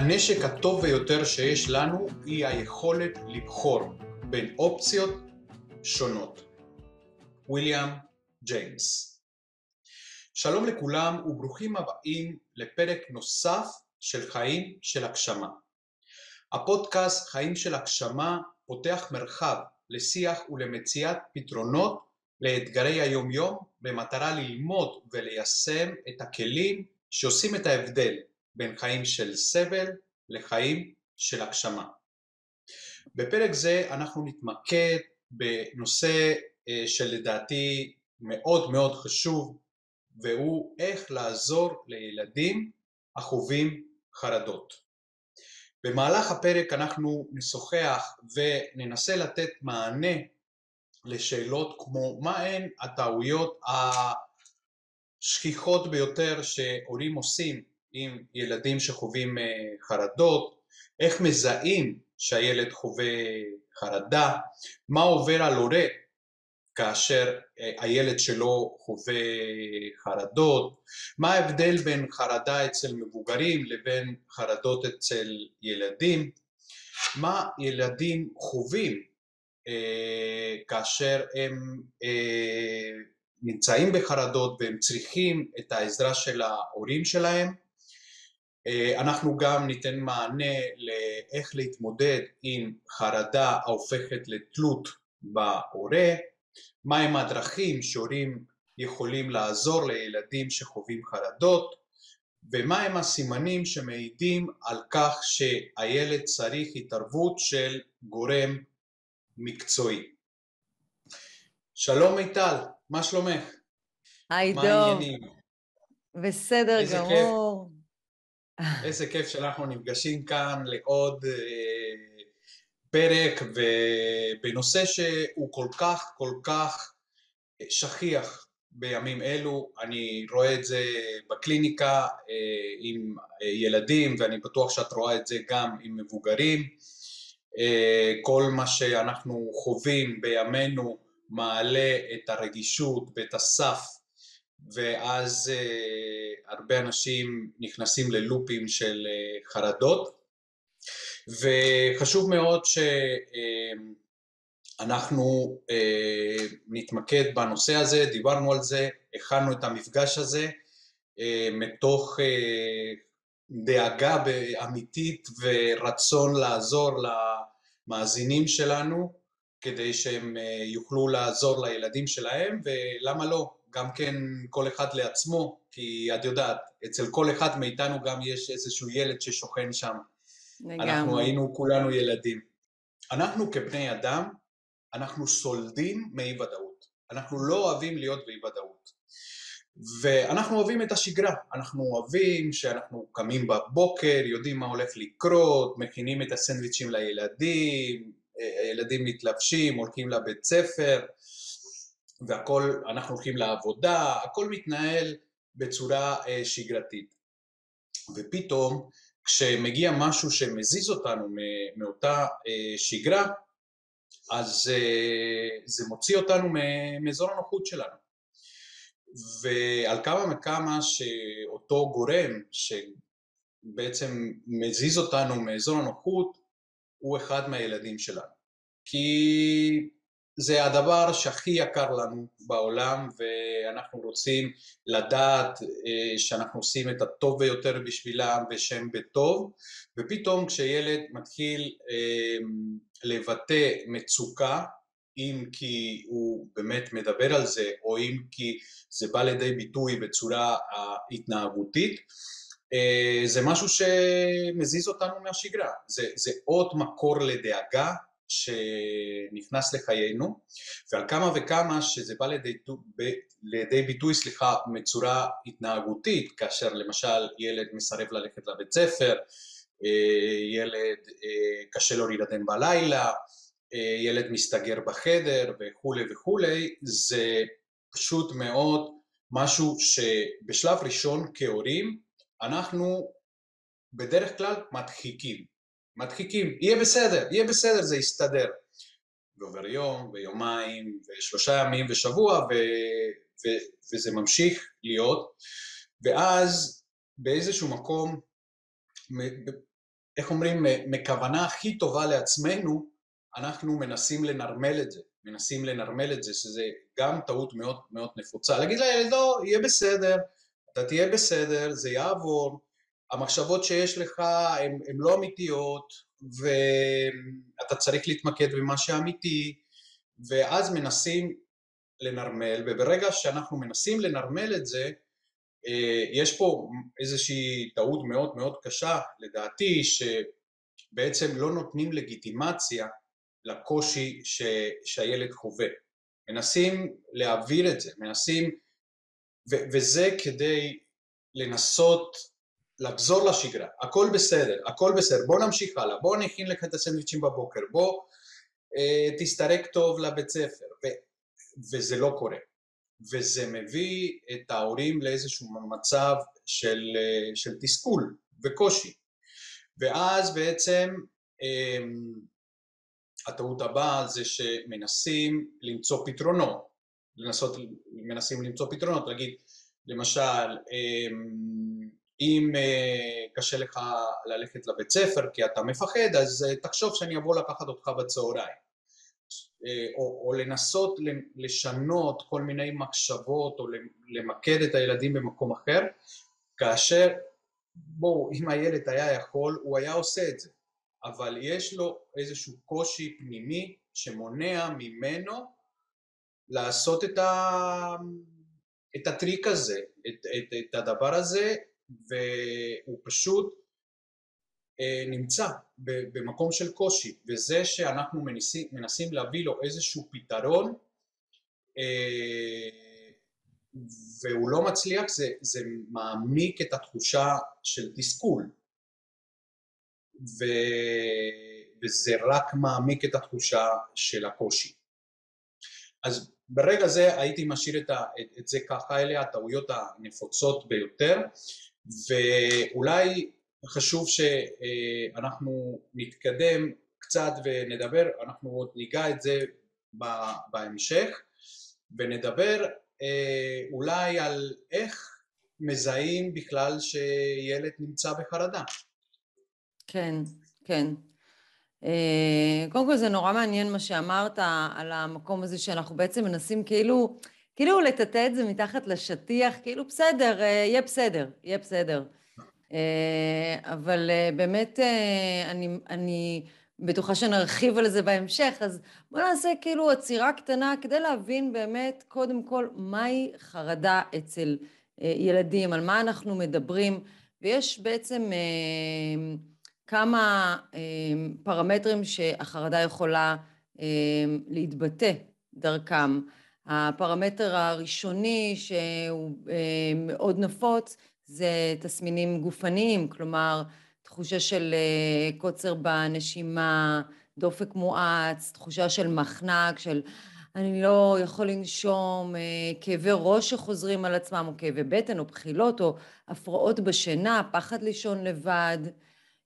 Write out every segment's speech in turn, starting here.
הנשק הטוב ביותר שיש לנו היא היכולת לבחור בין אופציות שונות. ויליאם ג'יימס שלום לכולם וברוכים הבאים לפרק נוסף של חיים של הגשמה. הפודקאסט חיים של הגשמה פותח מרחב לשיח ולמציאת פתרונות לאתגרי היומיום במטרה ללמוד וליישם את הכלים שעושים את ההבדל בין חיים של סבל לחיים של הגשמה. בפרק זה אנחנו נתמקד בנושא אה, שלדעתי מאוד מאוד חשוב והוא איך לעזור לילדים החווים חרדות. במהלך הפרק אנחנו נשוחח וננסה לתת מענה לשאלות כמו מה הן הטעויות השכיחות ביותר שהורים עושים עם ילדים שחווים אה, חרדות, איך מזהים שהילד חווה חרדה, מה עובר על הורה כאשר אה, הילד שלו חווה חרדות, מה ההבדל בין חרדה אצל מבוגרים לבין חרדות אצל ילדים, מה ילדים חווים אה, כאשר הם אה, נמצאים בחרדות והם צריכים את העזרה של ההורים שלהם אנחנו גם ניתן מענה לאיך להתמודד עם חרדה ההופכת לתלות בהורה, מהם הדרכים שהורים יכולים לעזור לילדים שחווים חרדות ומהם הסימנים שמעידים על כך שהילד צריך התערבות של גורם מקצועי. שלום מיטל, מה שלומך? היי דוב, בסדר גמור. כיף. איזה כיף שאנחנו נפגשים כאן לעוד אה, פרק ובנושא שהוא כל כך כל כך שכיח בימים אלו, אני רואה את זה בקליניקה אה, עם אה, ילדים ואני בטוח שאת רואה את זה גם עם מבוגרים, כל מה שאנחנו חווים בימינו מעלה את הרגישות ואת הסף ואז uh, הרבה אנשים נכנסים ללופים של uh, חרדות. וחשוב מאוד שאנחנו uh, נתמקד בנושא הזה, דיברנו על זה, הכנו את המפגש הזה מתוך דאגה אמיתית ורצון לעזור למאזינים שלנו כדי שהם יוכלו לעזור לילדים שלהם ולמה לא, גם כן כל אחד לעצמו, כי את יודעת, אצל כל אחד מאיתנו גם יש איזשהו ילד ששוכן שם. לגמרי. אנחנו היינו כולנו ילדים. אנחנו כבני אדם, אנחנו סולדים מאי ודאות. אנחנו לא אוהבים להיות באי ודאות. ואנחנו אוהבים את השגרה, אנחנו אוהבים שאנחנו קמים בבוקר, יודעים מה הולך לקרות, מכינים את הסנדוויצ'ים לילדים, ילדים מתלבשים, הולכים לבית ספר, והכל, אנחנו הולכים לעבודה, הכל מתנהל בצורה אה, שגרתית. ופתאום כשמגיע משהו שמזיז אותנו מאותה אה, שגרה, אז אה, זה מוציא אותנו מאזור הנוחות שלנו. ועל כמה וכמה שאותו גורם שבעצם מזיז אותנו מאזור הנוחות הוא אחד מהילדים שלנו. כי זה הדבר שהכי יקר לנו בעולם ואנחנו רוצים לדעת אה, שאנחנו עושים את הטוב ביותר בשבילם ושהם בטוב. ופתאום כשילד מתחיל אה, לבטא מצוקה אם כי הוא באמת מדבר על זה או אם כי זה בא לידי ביטוי בצורה התנהגותית אה, זה משהו שמזיז אותנו מהשגרה, זה, זה עוד מקור לדאגה שנכנס לחיינו ועל כמה וכמה שזה בא לידי, לידי ביטוי סליחה מצורה התנהגותית כאשר למשל ילד מסרב ללכת לבית ספר, אה, ילד אה, קשה לו להירדם בלילה, אה, ילד מסתגר בחדר וכולי וכולי זה פשוט מאוד משהו שבשלב ראשון כהורים אנחנו בדרך כלל מדחיקים מדחיקים, יהיה בסדר, יהיה בסדר, זה יסתדר. ועובר יום ויומיים ושלושה ימים ושבוע ו, ו, וזה ממשיך להיות ואז באיזשהו מקום איך אומרים, מכוונה הכי טובה לעצמנו, אנחנו מנסים לנרמל את זה, מנסים לנרמל את זה, שזה גם טעות מאוד מאוד נפוצה. להגיד לילד, לא, יהיה בסדר, אתה תהיה בסדר, זה יעבור, המחשבות שיש לך הן לא אמיתיות, ואתה צריך להתמקד במה שאמיתי, ואז מנסים לנרמל, וברגע שאנחנו מנסים לנרמל את זה, אה, יש פה איזושהי טעות מאוד מאוד קשה לדעתי שבעצם לא נותנים לגיטימציה לקושי ש, שהילד חווה. מנסים להעביר את זה, מנסים, ו, וזה כדי לנסות לחזור לשגרה, הכל בסדר, הכל בסדר, בוא נמשיך הלאה, בוא נכין לך את הסנדוויצ'ים בבוקר, בוא אה, תסתרק טוב לבית ספר, ו, וזה לא קורה. וזה מביא את ההורים לאיזשהו מצב של, אה, של תסכול וקושי. ואז בעצם אמ, הטעות הבאה זה שמנסים למצוא פתרונות, לנסות, מנסים למצוא פתרונות, להגיד למשל אמ, אם אה, קשה לך ללכת לבית ספר כי אתה מפחד אז אה, תחשוב שאני אבוא לקחת אותך בצהריים. אה, או, או לנסות לשנות כל מיני מחשבות או למקד את הילדים במקום אחר כאשר בואו אם הילד היה יכול הוא היה עושה את זה. אבל יש לו איזשהו קושי פנימי שמונע ממנו לעשות את, ה... את הטריק הזה, את, את, את הדבר הזה והוא פשוט אה, נמצא במקום של קושי. וזה שאנחנו מנסים, מנסים להביא לו איזשהו פתרון אה, והוא לא מצליח זה, זה מעמיק את התחושה של תסכול. ו... וזה רק מעמיק את התחושה של הקושי. אז ברגע זה הייתי משאיר את, ה... את זה ככה, אלה הטעויות הנפוצות ביותר ואולי חשוב שאנחנו נתקדם קצת ונדבר, אנחנו עוד ניגע את זה בהמשך ונדבר אה, אולי על איך מזהים בכלל שילד נמצא בחרדה. כן, כן. אה, קודם כל זה נורא מעניין מה שאמרת על המקום הזה שאנחנו בעצם מנסים כאילו, כאילו לטאטא את זה מתחת לשטיח, כאילו בסדר, אה, יהיה בסדר, יהיה בסדר. אה, אבל אה, באמת אני, אני בטוחה שנרחיב על זה בהמשך, אז בואו נעשה כאילו עצירה קטנה כדי להבין באמת קודם כל מהי חרדה אצל ילדים, על מה אנחנו מדברים, ויש בעצם כמה פרמטרים שהחרדה יכולה להתבטא דרכם. הפרמטר הראשוני שהוא מאוד נפוץ זה תסמינים גופניים, כלומר תחושה של אה, קוצר בנשימה, דופק מואץ, תחושה של מחנק, של אני לא יכול לנשום, אה, כאבי ראש שחוזרים על עצמם, או כאבי בטן, או בחילות, או הפרעות בשינה, פחד לישון לבד.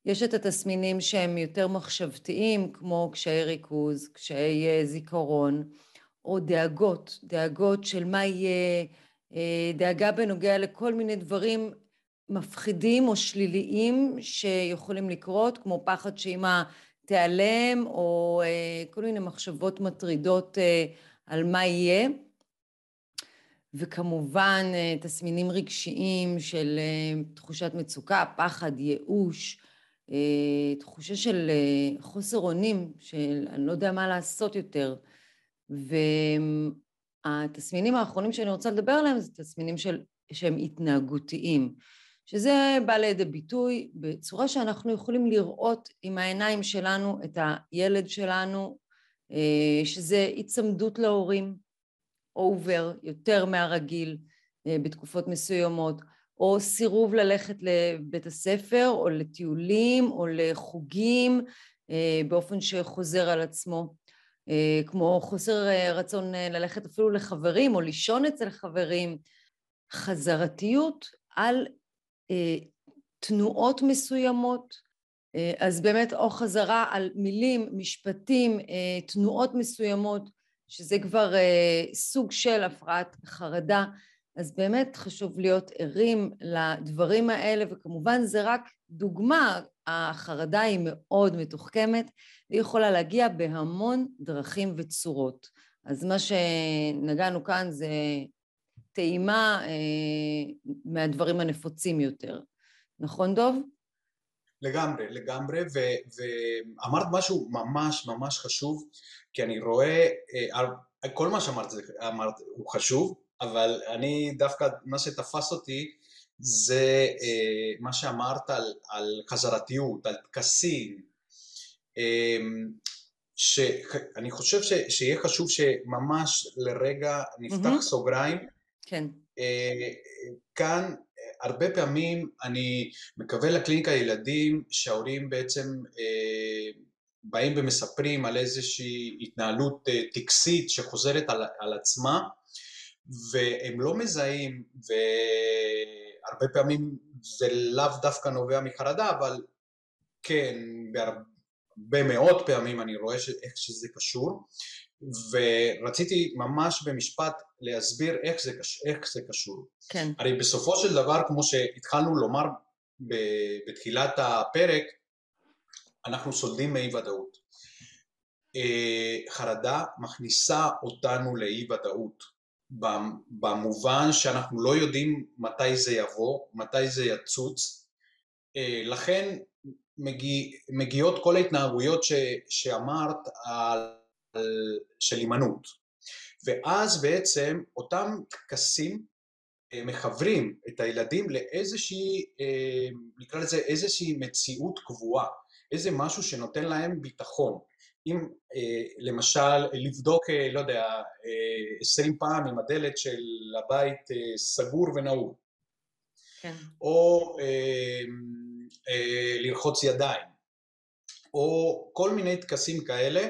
יש את התסמינים שהם יותר מחשבתיים, כמו קשיי ריכוז, קשיי אה, זיכרון, או דאגות, דאגות של מה יהיה, אה, דאגה בנוגע לכל מיני דברים מפחידים או שליליים שיכולים לקרות, כמו פחד שאמא תיעלם, או אה, כל מיני מחשבות מטרידות אה, על מה יהיה. וכמובן תסמינים רגשיים של תחושת מצוקה, פחד, ייאוש, תחושה של חוסר אונים, של אני לא יודע מה לעשות יותר. התסמינים האחרונים שאני רוצה לדבר עליהם זה תסמינים של, שהם התנהגותיים, שזה בא לידי ביטוי בצורה שאנחנו יכולים לראות עם העיניים שלנו את הילד שלנו, אה, שזה היצמדות להורים, אובר, יותר מהרגיל אה, בתקופות מסוימות, או סירוב ללכת לבית הספר או לטיולים או לחוגים אה, באופן שחוזר על עצמו. אה, כמו חוסר אה, רצון אה, ללכת אפילו לחברים או לישון אצל חברים, חזרתיות על תנועות מסוימות, אז באמת או חזרה על מילים, משפטים, תנועות מסוימות, שזה כבר סוג של הפרעת חרדה, אז באמת חשוב להיות ערים לדברים האלה, וכמובן זה רק דוגמה, החרדה היא מאוד מתוחכמת, והיא יכולה להגיע בהמון דרכים וצורות. אז מה שנגענו כאן זה טעימה אה, מהדברים הנפוצים יותר. נכון, דוב? לגמרי, לגמרי, ואמרת משהו ממש ממש חשוב, כי אני רואה, אה, כל מה שאמרת אמרת, הוא חשוב, אבל אני דווקא, מה שתפס אותי זה אה, מה שאמרת על, על חזרתיות, על טקסים, אה, שאני חושב ש, שיהיה חשוב שממש לרגע נפתח mm-hmm. סוגריים. כן. אה, כאן הרבה פעמים אני מקווה לקליניקה ילדים שההורים בעצם אה, באים ומספרים על איזושהי התנהלות אה, טקסית שחוזרת על, על עצמה והם לא מזהים והרבה פעמים זה לאו דווקא נובע מחרדה אבל כן בהרבה מאוד פעמים אני רואה ש, איך שזה קשור ורציתי ממש במשפט להסביר איך זה, איך זה קשור. כן. הרי בסופו של דבר, כמו שהתחלנו לומר בתחילת הפרק, אנחנו סולדים מאי ודאות. אה, חרדה מכניסה אותנו לאי ודאות, במובן שאנחנו לא יודעים מתי זה יבוא, מתי זה יצוץ, אה, לכן מגיע, מגיעות כל ההתנהגויות ש, שאמרת על של הימנעות. ואז בעצם אותם טקסים אה, מחברים את הילדים לאיזושהי, אה, נקרא לזה איזושהי מציאות קבועה, איזה משהו שנותן להם ביטחון. אם אה, למשל לבדוק, לא יודע, עשרים פעם אם הדלת של הבית סגור ונעול, כן. או לרחוץ ידיים, או כל מיני טקסים כאלה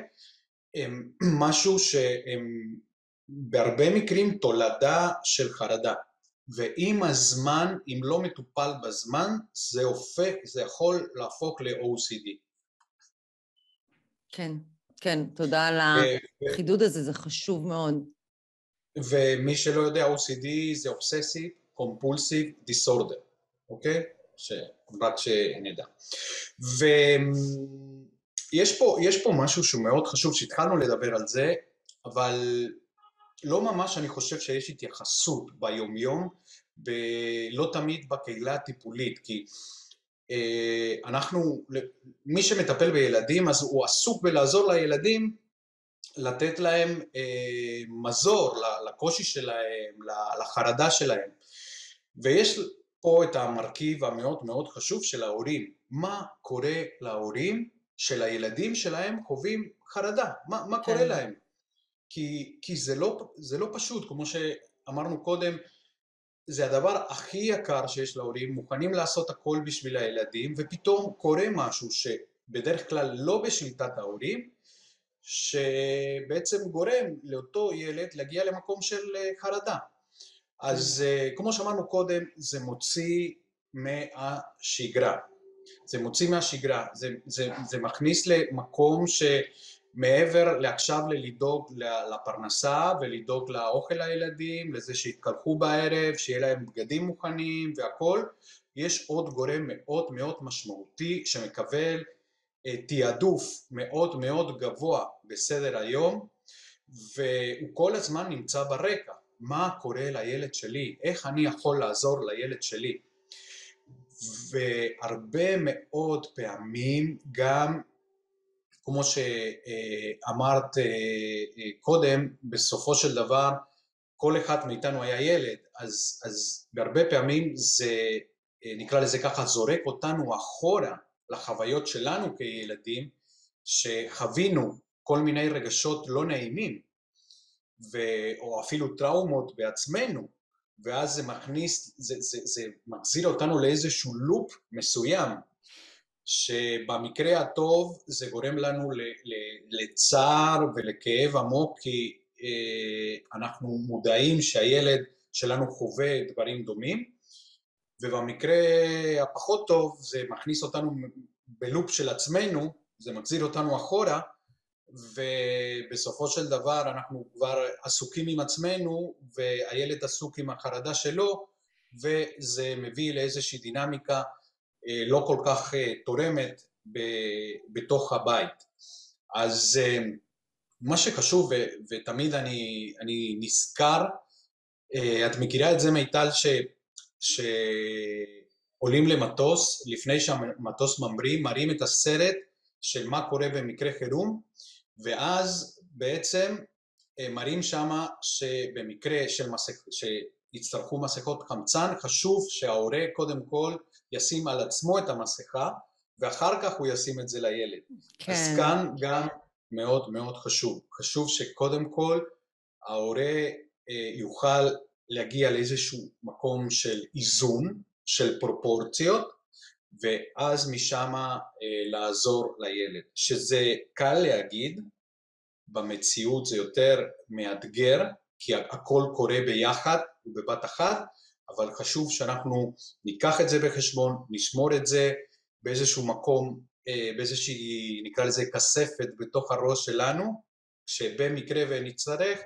הם משהו שהם בהרבה מקרים תולדה של חרדה ועם הזמן, אם לא מטופל בזמן, זה הופך, זה יכול להפוך ל-OCD. כן, כן, תודה על החידוד הזה, זה חשוב מאוד. ומי שלא יודע, OCD זה Obsessive Compulsive Disorder, אוקיי? רק שנדע. ו... יש פה, יש פה משהו שהוא מאוד חשוב, שהתחלנו לדבר על זה, אבל לא ממש אני חושב שיש התייחסות ביומיום, לא תמיד בקהילה הטיפולית, כי אנחנו, מי שמטפל בילדים אז הוא עסוק בלעזור לילדים לתת להם אה, מזור לקושי שלהם, לחרדה שלהם, ויש פה את המרכיב המאוד מאוד חשוב של ההורים, מה קורה להורים של הילדים שלהם חווים חרדה, מה, מה כן. קורה להם? כי, כי זה, לא, זה לא פשוט, כמו שאמרנו קודם, זה הדבר הכי יקר שיש להורים, מוכנים לעשות הכל בשביל הילדים, ופתאום קורה משהו שבדרך כלל לא בשליטת ההורים, שבעצם גורם לאותו ילד להגיע למקום של אה, חרדה. אז כן. אה, כמו שאמרנו קודם, זה מוציא מהשגרה. זה מוציא מהשגרה, זה, זה, זה מכניס למקום שמעבר לעכשיו ללדאוג לפרנסה ולדאוג לאוכל לילדים, לזה שיתקלחו בערב, שיהיה להם בגדים מוכנים והכל, יש עוד גורם מאוד מאוד משמעותי שמקבל אה, תעדוף מאוד מאוד גבוה בסדר היום והוא כל הזמן נמצא ברקע, מה קורה לילד שלי, איך אני יכול לעזור לילד שלי? והרבה מאוד פעמים גם כמו שאמרת אה, אה, קודם, בסופו של דבר כל אחד מאיתנו היה ילד, אז, אז בהרבה פעמים זה, אה, נקרא לזה ככה, זורק אותנו אחורה לחוויות שלנו כילדים, שחווינו כל מיני רגשות לא נעימים, ו, או אפילו טראומות בעצמנו, ואז זה מכניס, זה, זה, זה מחזיר אותנו לאיזשהו לופ מסוים, שבמקרה הטוב זה גורם לנו לצער ולכאב עמוק כי אה, אנחנו מודעים שהילד שלנו חווה דברים דומים ובמקרה הפחות טוב זה מכניס אותנו בלופ של עצמנו, זה מחזיר אותנו אחורה ובסופו של דבר אנחנו כבר עסוקים עם עצמנו והילד עסוק עם החרדה שלו וזה מביא לאיזושהי דינמיקה לא כל כך אה, תורמת בתוך הבית. אז אה, מה שחשוב, ותמיד אני, אני נזכר, את מכירה את זה מיטל ש... שעולים למטוס, לפני שהמטוס ממריא, מראים את הסרט של מה קורה במקרה חירום, ואז בעצם מראים שמה שבמקרה של מסכ... שיצטרכו מסכות חמצן, חשוב שההורה קודם כל ישים על עצמו את המסכה, ואחר כך הוא ישים את זה לילד. כן. אז כאן גם מאוד מאוד חשוב. חשוב שקודם כל ההורה אה, יוכל להגיע לאיזשהו מקום של איזון, של פרופורציות, ואז משם אה, לעזור לילד. שזה קל להגיד, במציאות זה יותר מאתגר, כי הכל קורה ביחד ובבת אחת, אבל חשוב שאנחנו ניקח את זה בחשבון, נשמור את זה באיזשהו מקום, אה, באיזושהי נקרא לזה כספת בתוך הראש שלנו, שבמקרה ונצטרך,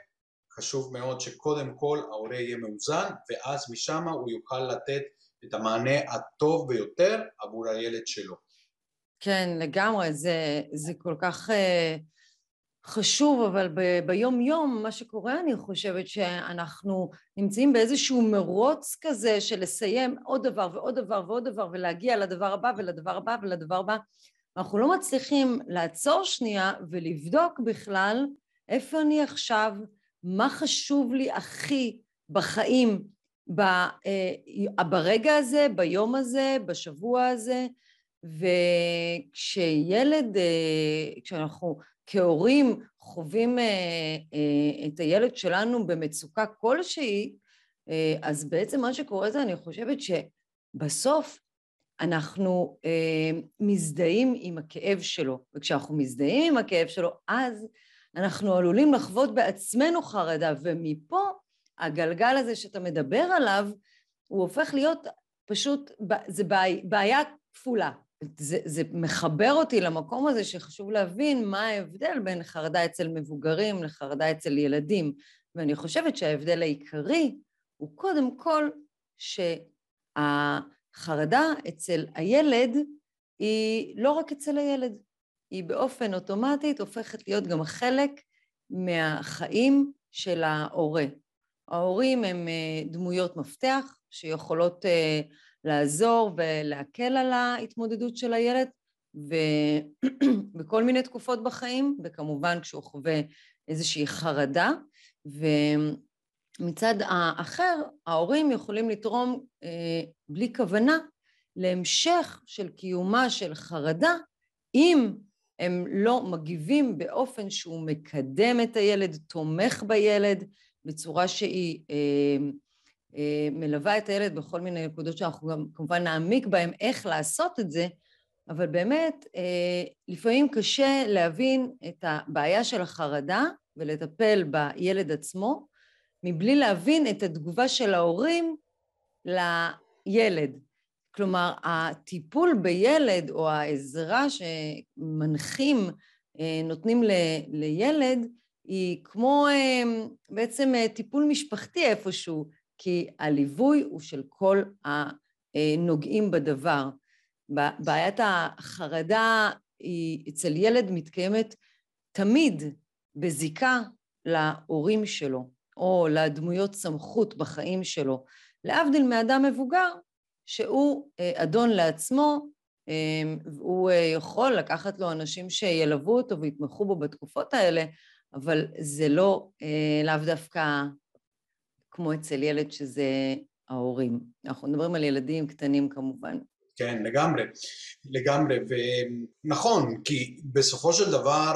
חשוב מאוד שקודם כל ההורה יהיה מאוזן ואז משם הוא יוכל לתת את המענה הטוב ביותר עבור הילד שלו. כן, לגמרי, זה, זה כל כך... Uh... חשוב, אבל ב- ביום יום מה שקורה אני חושבת שאנחנו נמצאים באיזשהו מרוץ כזה של לסיים עוד דבר ועוד דבר ועוד דבר ולהגיע לדבר הבא ולדבר הבא ולדבר הבא. אנחנו לא מצליחים לעצור שנייה ולבדוק בכלל איפה אני עכשיו, מה חשוב לי הכי בחיים ב, אה, ברגע הזה, ביום הזה, בשבוע הזה, וכשילד, אה, כשאנחנו כהורים חווים אה, אה, את הילד שלנו במצוקה כלשהי, אה, אז בעצם מה שקורה זה, אני חושבת שבסוף אנחנו מזדהים עם הכאב שלו, וכשאנחנו מזדהים עם הכאב שלו, אז אנחנו עלולים לחוות בעצמנו חרדה, ומפה הגלגל הזה שאתה מדבר עליו, הוא הופך להיות פשוט, זה בעיה כפולה. זה, זה מחבר אותי למקום הזה שחשוב להבין מה ההבדל בין חרדה אצל מבוגרים לחרדה אצל ילדים. ואני חושבת שההבדל העיקרי הוא קודם כל שהחרדה אצל הילד היא לא רק אצל הילד, היא באופן אוטומטית הופכת להיות גם חלק מהחיים של ההורה. ההורים הם אה, דמויות מפתח שיכולות אה, לעזור ולהקל על ההתמודדות של הילד ובכל מיני תקופות בחיים, וכמובן כשהוא חווה איזושהי חרדה, ומצד האחר ההורים יכולים לתרום אה, בלי כוונה להמשך של קיומה של חרדה אם הם לא מגיבים באופן שהוא מקדם את הילד, תומך בילד, בצורה שהיא אה, מלווה את הילד בכל מיני נקודות שאנחנו גם כמובן נעמיק בהן איך לעשות את זה, אבל באמת אה, לפעמים קשה להבין את הבעיה של החרדה ולטפל בילד עצמו, מבלי להבין את התגובה של ההורים לילד. כלומר, הטיפול בילד או העזרה שמנחים אה, נותנים לילד היא כמו בעצם טיפול משפחתי איפשהו, כי הליווי הוא של כל הנוגעים בדבר. בעיית החרדה היא אצל ילד מתקיימת תמיד בזיקה להורים שלו, או לדמויות סמכות בחיים שלו, להבדיל מאדם מבוגר שהוא אה, אדון לעצמו, אה, הוא אה, יכול לקחת לו אנשים שילוו אותו ויתמכו בו בתקופות האלה, אבל זה לא, לאו דווקא כמו אצל ילד שזה ההורים. אנחנו מדברים על ילדים קטנים כמובן. כן, לגמרי, לגמרי, ונכון, כי בסופו של דבר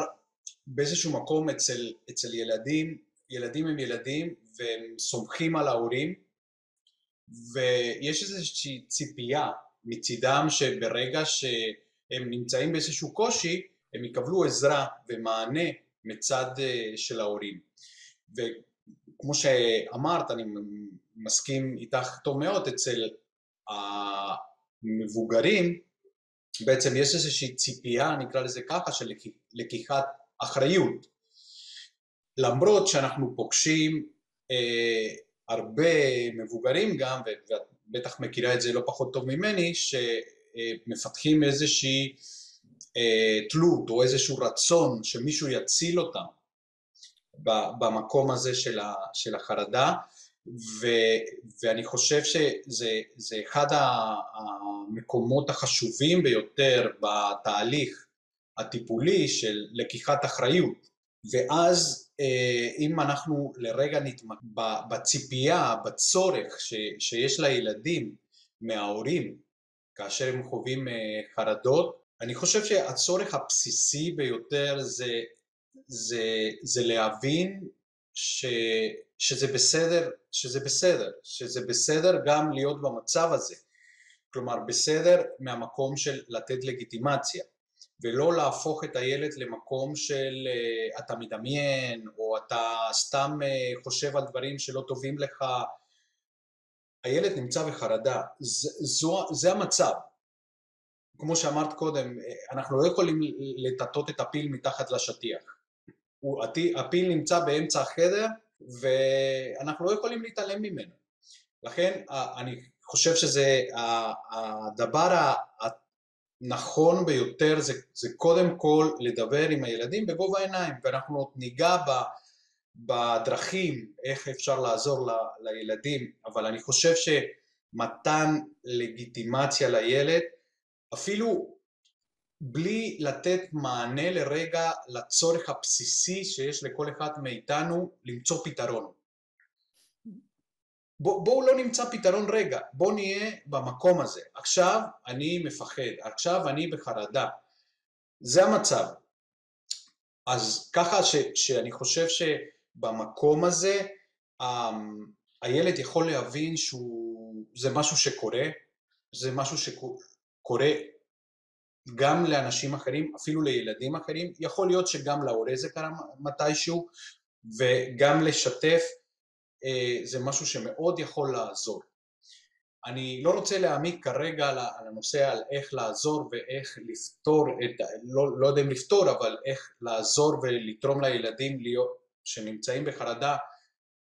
באיזשהו מקום אצל, אצל ילדים, ילדים הם ילדים והם סומכים על ההורים ויש איזושהי ציפייה מצידם שברגע שהם נמצאים באיזשהו קושי הם יקבלו עזרה ומענה מצד אה, של ההורים. כמו שאמרת, אני מסכים איתך טוב מאוד, אצל המבוגרים בעצם יש איזושהי ציפייה, נקרא לזה ככה, של לקיחת אחריות. למרות שאנחנו פוגשים אה, הרבה מבוגרים גם, ואת בטח מכירה את זה לא פחות טוב ממני, שמפתחים איזושהי אה, תלות או איזשהו רצון שמישהו יציל אותם במקום הזה של, ה, של החרדה, ו, ואני חושב שזה אחד המקומות החשובים ביותר בתהליך הטיפולי של לקיחת אחריות. ואז אה, אם אנחנו לרגע נתמקד בציפייה, בצורך ש, שיש לילדים מההורים כאשר הם חווים אה, חרדות, אני חושב שהצורך הבסיסי ביותר זה, זה, זה להבין ש, שזה בסדר, שזה בסדר, שזה בסדר גם להיות במצב הזה. כלומר, בסדר מהמקום של לתת לגיטימציה. ולא להפוך את הילד למקום של uh, אתה מדמיין או אתה סתם uh, חושב על דברים שלא טובים לך. הילד נמצא בחרדה, זה, זו, זה המצב. כמו שאמרת קודם, אנחנו לא יכולים לטאטות את הפיל מתחת לשטיח. הפיל נמצא באמצע החדר ואנחנו לא יכולים להתעלם ממנו. לכן אני חושב שזה הדבר הנכון ביותר זה, זה קודם כל לדבר עם הילדים בגובה העיניים ואנחנו עוד ניגע ב, בדרכים איך אפשר לעזור ל, לילדים אבל אני חושב שמתן לגיטימציה לילד אפילו בלי לתת מענה לרגע לצורך הבסיסי שיש לכל אחד מאיתנו למצוא פתרון. בוא, בואו לא נמצא פתרון רגע, בואו נהיה במקום הזה. עכשיו אני מפחד, עכשיו אני בחרדה. זה המצב. אז ככה ש, שאני חושב שבמקום הזה um, הילד יכול להבין שזה משהו שקורה, זה משהו שקורה גם לאנשים אחרים, אפילו לילדים אחרים, יכול להיות שגם להורה זה קרה מתישהו, וגם לשתף אה, זה משהו שמאוד יכול לעזור. אני לא רוצה להעמיק כרגע על הנושא על איך לעזור ואיך לפתור את, לא, לא יודע אם לפתור, אבל איך לעזור ולתרום לילדים להיות, שנמצאים בחרדה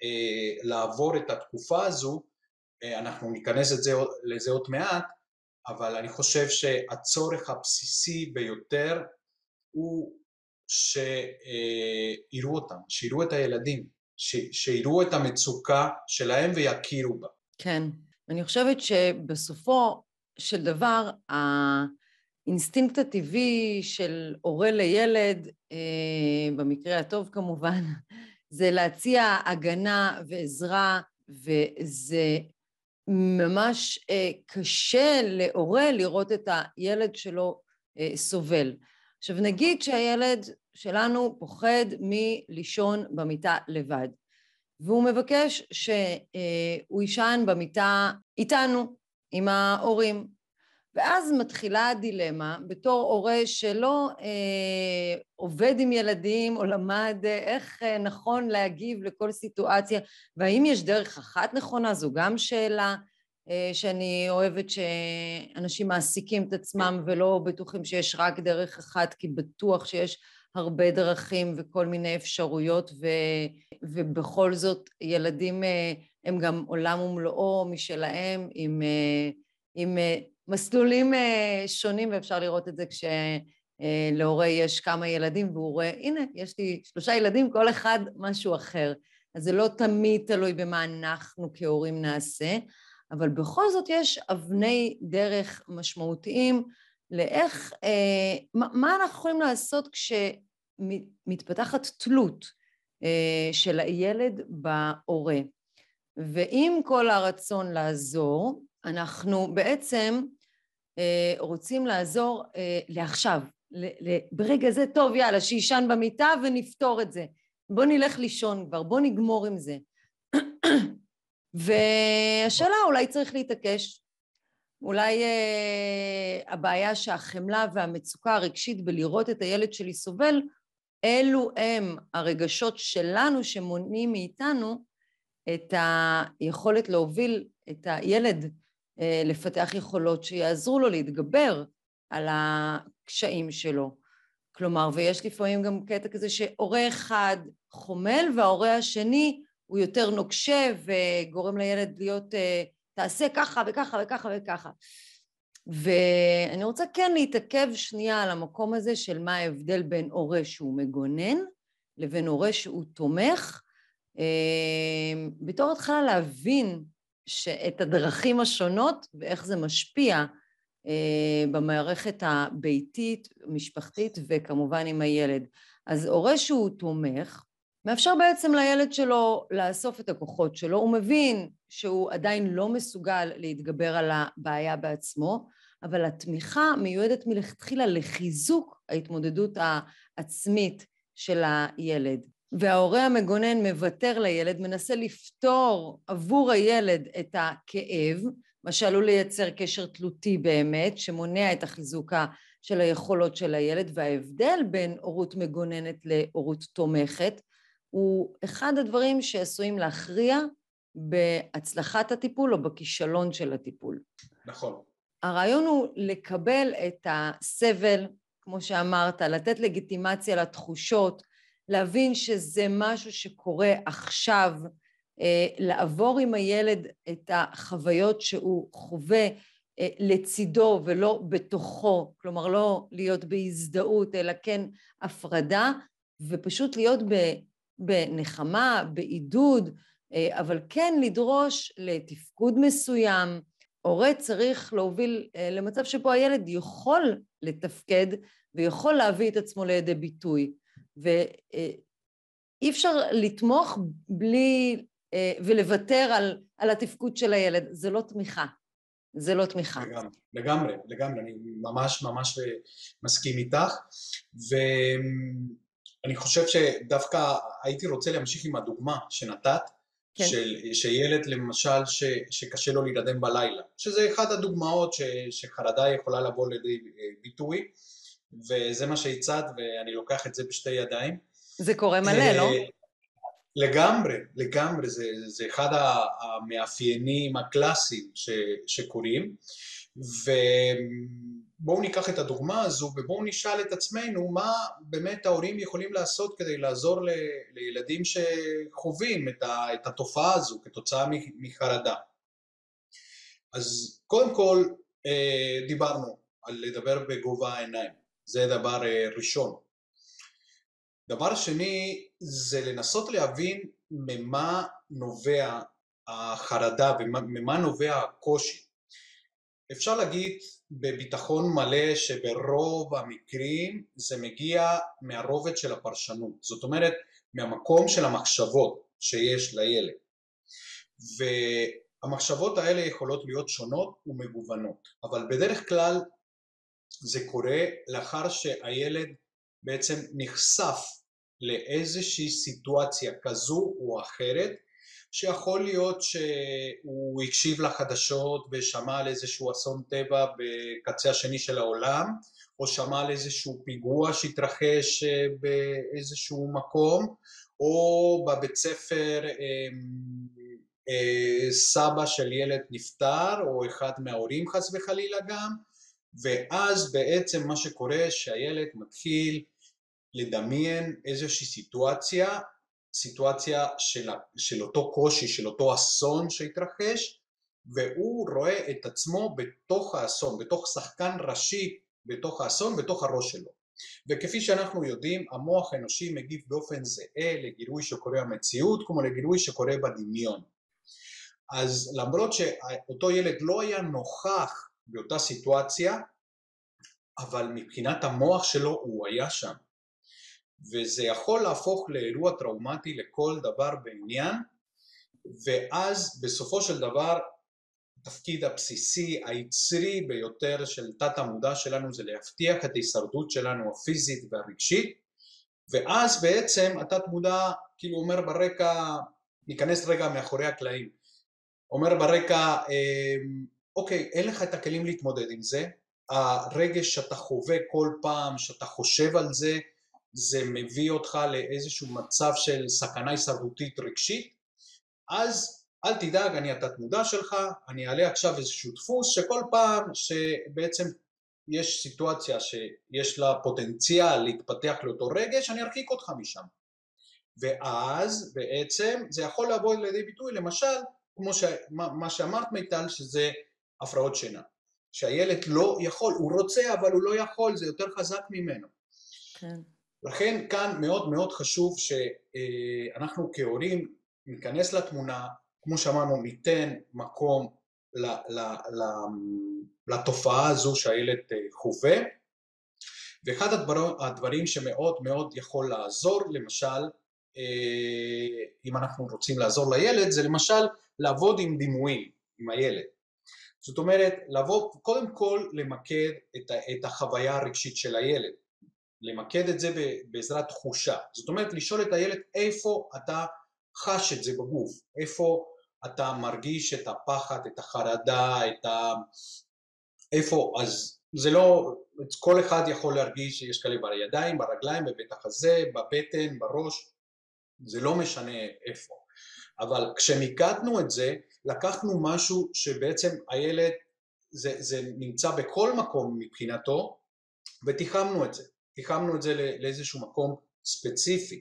אה, לעבור את התקופה הזו, אה, אנחנו ניכנס לזה, לזה עוד מעט, אבל אני חושב שהצורך הבסיסי ביותר הוא שיראו אותם, שיראו את הילדים, שיראו את המצוקה שלהם ויכירו בה. כן, אני חושבת שבסופו של דבר האינסטינקט הטבעי של הורה לילד, אה, במקרה הטוב כמובן, זה להציע הגנה ועזרה, וזה ממש אה, קשה להורה לראות את הילד שלו אה, סובל. עכשיו נגיד שהילד שלנו פוחד מלישון במיטה לבד, והוא מבקש שהוא יישן במיטה איתנו, עם ההורים. ואז מתחילה הדילמה בתור הורה שלא אה, עובד עם ילדים או למד איך אה, נכון להגיב לכל סיטואציה, והאם יש דרך אחת נכונה, זו גם שאלה אה, שאני אוהבת שאנשים מעסיקים את עצמם ולא בטוחים שיש רק דרך אחת, כי בטוח שיש הרבה דרכים וכל מיני אפשרויות, ו, ובכל זאת ילדים אה, הם גם עולם ומלואו משלהם, עם, אה, עם מסלולים שונים, ואפשר לראות את זה כשלהורה יש כמה ילדים, והוא רואה, הנה, יש לי שלושה ילדים, כל אחד משהו אחר. אז זה לא תמיד תלוי במה אנחנו כהורים נעשה, אבל בכל זאת יש אבני דרך משמעותיים לאיך, אה, מה, מה אנחנו יכולים לעשות כשמתפתחת תלות אה, של הילד בהורה. ועם כל הרצון לעזור, אנחנו בעצם אה, רוצים לעזור אה, לעכשיו, ברגע זה, טוב, יאללה, שיישן במיטה ונפתור את זה. בוא נלך לישון כבר, בוא נגמור עם זה. והשאלה אולי צריך להתעקש. אולי אה, הבעיה שהחמלה והמצוקה הרגשית בלראות את הילד שלי סובל, אלו הם הרגשות שלנו שמונעים מאיתנו את היכולת להוביל את הילד לפתח יכולות שיעזרו לו להתגבר על הקשיים שלו. כלומר, ויש לפעמים גם קטע כזה שהורה אחד חומל וההורה השני הוא יותר נוקשה וגורם לילד להיות, אה, תעשה ככה וככה וככה וככה. ואני רוצה כן להתעכב שנייה על המקום הזה של מה ההבדל בין הורה שהוא מגונן לבין הורה שהוא תומך, אה, בתור התחלה להבין את הדרכים השונות ואיך זה משפיע אה, במערכת הביתית, משפחתית וכמובן עם הילד. אז הורה שהוא תומך, מאפשר בעצם לילד שלו לאסוף את הכוחות שלו, הוא מבין שהוא עדיין לא מסוגל להתגבר על הבעיה בעצמו, אבל התמיכה מיועדת מלכתחילה לחיזוק ההתמודדות העצמית של הילד. וההורה המגונן מוותר לילד, מנסה לפתור עבור הילד את הכאב, מה שעלול לייצר קשר תלותי באמת, שמונע את החיזוקה של היכולות של הילד, וההבדל בין הורות מגוננת להורות תומכת, הוא אחד הדברים שעשויים להכריע בהצלחת הטיפול או בכישלון של הטיפול. נכון. הרעיון הוא לקבל את הסבל, כמו שאמרת, לתת לגיטימציה לתחושות, להבין שזה משהו שקורה עכשיו, אה, לעבור עם הילד את החוויות שהוא חווה אה, לצידו ולא בתוכו, כלומר לא להיות בהזדהות אלא כן הפרדה, ופשוט להיות בנחמה, בעידוד, אה, אבל כן לדרוש לתפקוד מסוים. הורה צריך להוביל למצב שבו הילד יכול לתפקד ויכול להביא את עצמו לידי ביטוי. ואי אפשר לתמוך בלי אה, ולוותר על, על התפקוד של הילד, זה לא תמיכה. זה לא תמיכה. לגמרי, לגמרי, לגמרי, אני ממש ממש מסכים איתך, ואני חושב שדווקא הייתי רוצה להמשיך עם הדוגמה שנתת, כן. של, שילד למשל ש, שקשה לו להירדם בלילה, שזה אחת הדוגמאות ש, שחרדה יכולה לבוא לידי ביטוי, וזה מה שהצעת ואני לוקח את זה בשתי ידיים. זה קורה מלא, לא? לגמרי, לגמרי, זה, זה אחד המאפיינים הקלאסיים ש, שקורים ובואו ניקח את הדוגמה הזו ובואו נשאל את עצמנו מה באמת ההורים יכולים לעשות כדי לעזור ל, לילדים שחווים את, ה, את התופעה הזו כתוצאה מחרדה. אז קודם כל אה, דיברנו על לדבר בגובה העיניים, זה דבר אה, ראשון. דבר שני זה לנסות להבין ממה נובע החרדה וממה נובע הקושי. אפשר להגיד בביטחון מלא שברוב המקרים זה מגיע מהרובד של הפרשנות, זאת אומרת מהמקום של המחשבות שיש לילד. והמחשבות האלה יכולות להיות שונות ומגוונות, אבל בדרך כלל זה קורה לאחר שהילד בעצם נחשף לאיזושהי סיטואציה כזו או אחרת שיכול להיות שהוא הקשיב לחדשות ושמע על איזשהו אסון טבע בקצה השני של העולם או שמע על איזשהו פיגוע שהתרחש אה, באיזשהו מקום או בבית ספר אמ, אה, סבא של ילד נפטר או אחד מההורים חס וחלילה גם ואז בעצם מה שקורה שהילד מתחיל לדמיין איזושהי סיטואציה, סיטואציה של, של אותו קושי, של אותו אסון שהתרחש, והוא רואה את עצמו בתוך האסון, בתוך שחקן ראשי בתוך האסון, בתוך הראש שלו. וכפי שאנחנו יודעים, המוח האנושי מגיב באופן זהה לגירוי שקורה במציאות כמו לגירוי שקורה בדמיון. אז למרות שאותו ילד לא היה נוכח באותה סיטואציה, אבל מבחינת המוח שלו הוא היה שם. וזה יכול להפוך לאירוע טראומטי לכל דבר בעניין, ואז בסופו של דבר התפקיד הבסיסי היצרי ביותר של תת המודע שלנו זה להבטיח את ההישרדות שלנו הפיזית והרגשית ואז בעצם התת מודע כאילו אומר ברקע, ניכנס רגע מאחורי הקלעים, אומר ברקע אמ, אוקיי אין לך את הכלים להתמודד עם זה, הרגש שאתה חווה כל פעם שאתה חושב על זה זה מביא אותך לאיזשהו מצב של סכנה הישרדותית רגשית, אז אל תדאג, אני התת מודע שלך, אני אעלה עכשיו איזשהו דפוס שכל פעם שבעצם יש סיטואציה שיש לה פוטנציאל להתפתח לאותו רגש, אני ארחיק אותך משם. ואז בעצם זה יכול לבוא לידי ביטוי למשל כמו ש... מה שאמרת מיטל שזה הפרעות שינה שהילד לא יכול, הוא רוצה אבל הוא לא יכול, זה יותר חזק ממנו. כן. לכן כאן מאוד מאוד חשוב שאנחנו כהורים ניכנס לתמונה, כמו שאמרנו ניתן מקום לתופעה הזו שהילד אה, חווה ואחד הדברים שמאוד מאוד יכול לעזור למשל אה, אם אנחנו רוצים לעזור לילד זה למשל לעבוד עם דימויים עם הילד זאת אומרת לבוא קודם כל למקד את, את החוויה הרגשית של הילד. למקד את זה בעזרת תחושה. זאת אומרת לשאול את הילד איפה אתה חש את זה בגוף? איפה אתה מרגיש את הפחד, את החרדה, את ה... איפה, אז זה לא, כל אחד יכול להרגיש שיש כאלה בידיים, ברגליים, בבית החזה, בבטן, בראש, זה לא משנה איפה. אבל כשמיקדנו את זה, לקחנו משהו שבעצם הילד, זה, זה נמצא בכל מקום מבחינתו, ותיחמנו את זה. תיחמנו את זה לאיזשהו מקום ספציפי.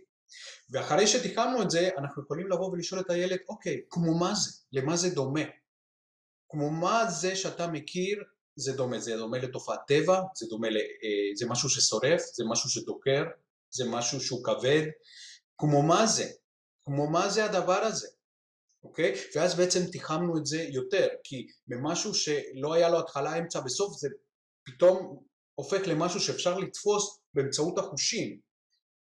ואחרי שתיקנו את זה, אנחנו יכולים לבוא ולשאול את הילד, אוקיי, כמו מה זה? למה זה דומה? כמו מה זה שאתה מכיר זה דומה? זה דומה לתופעת טבע? זה דומה ל... אה, זה משהו ששורף? זה משהו שדוקר? זה משהו שהוא כבד? כמו מה זה? כמו מה זה הדבר הזה? אוקיי? ואז בעצם תיחמנו את זה יותר, כי במשהו שלא היה לו התחלה, אמצע בסוף, זה פתאום הופך למשהו שאפשר לתפוס באמצעות החושים.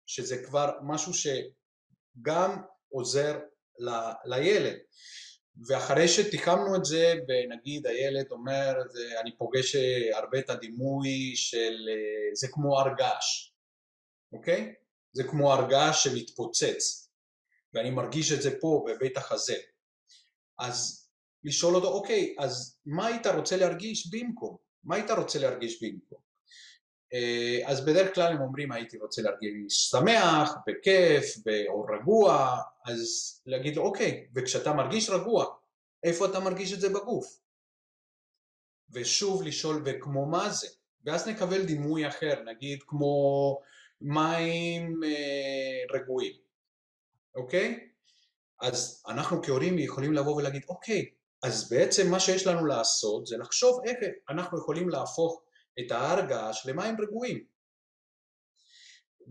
שזה כבר משהו שגם עוזר ל, לילד. ואחרי שתיחמנו את זה, ונגיד הילד אומר, זה, אני פוגש הרבה את הדימוי של זה כמו הר געש, אוקיי? זה כמו הר געש שמתפוצץ, ואני מרגיש את זה פה בבית החזה. אז לשאול אותו, אוקיי, אז מה היית רוצה להרגיש במקום? מה היית רוצה להרגיש במקום? אה, אז בדרך כלל הם אומרים הייתי רוצה להרגיש שמח, בכיף, או רגוע, אז להגיד לו אוקיי, וכשאתה מרגיש רגוע, איפה אתה מרגיש את זה בגוף? ושוב לשאול וכמו מה זה? ואז נקבל דימוי אחר, נגיד כמו מים אה, רגועים, אוקיי? אז אנחנו כהורים יכולים לבוא ולהגיד אוקיי, אז בעצם מה שיש לנו לעשות זה לחשוב איך אנחנו יכולים להפוך את ההר געש למים רגועים.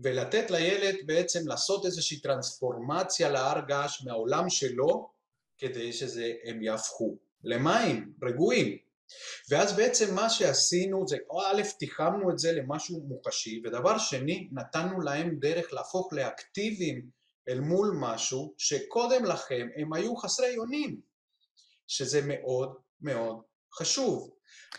ולתת לילד בעצם לעשות איזושהי טרנספורמציה להר געש מהעולם שלו כדי שהם יהפכו. למים? רגועים. ואז בעצם מה שעשינו זה א' תיחמנו את זה למשהו מוחשי ודבר שני נתנו להם דרך להפוך לאקטיביים אל מול משהו שקודם לכם הם היו חסרי אונים שזה מאוד מאוד חשוב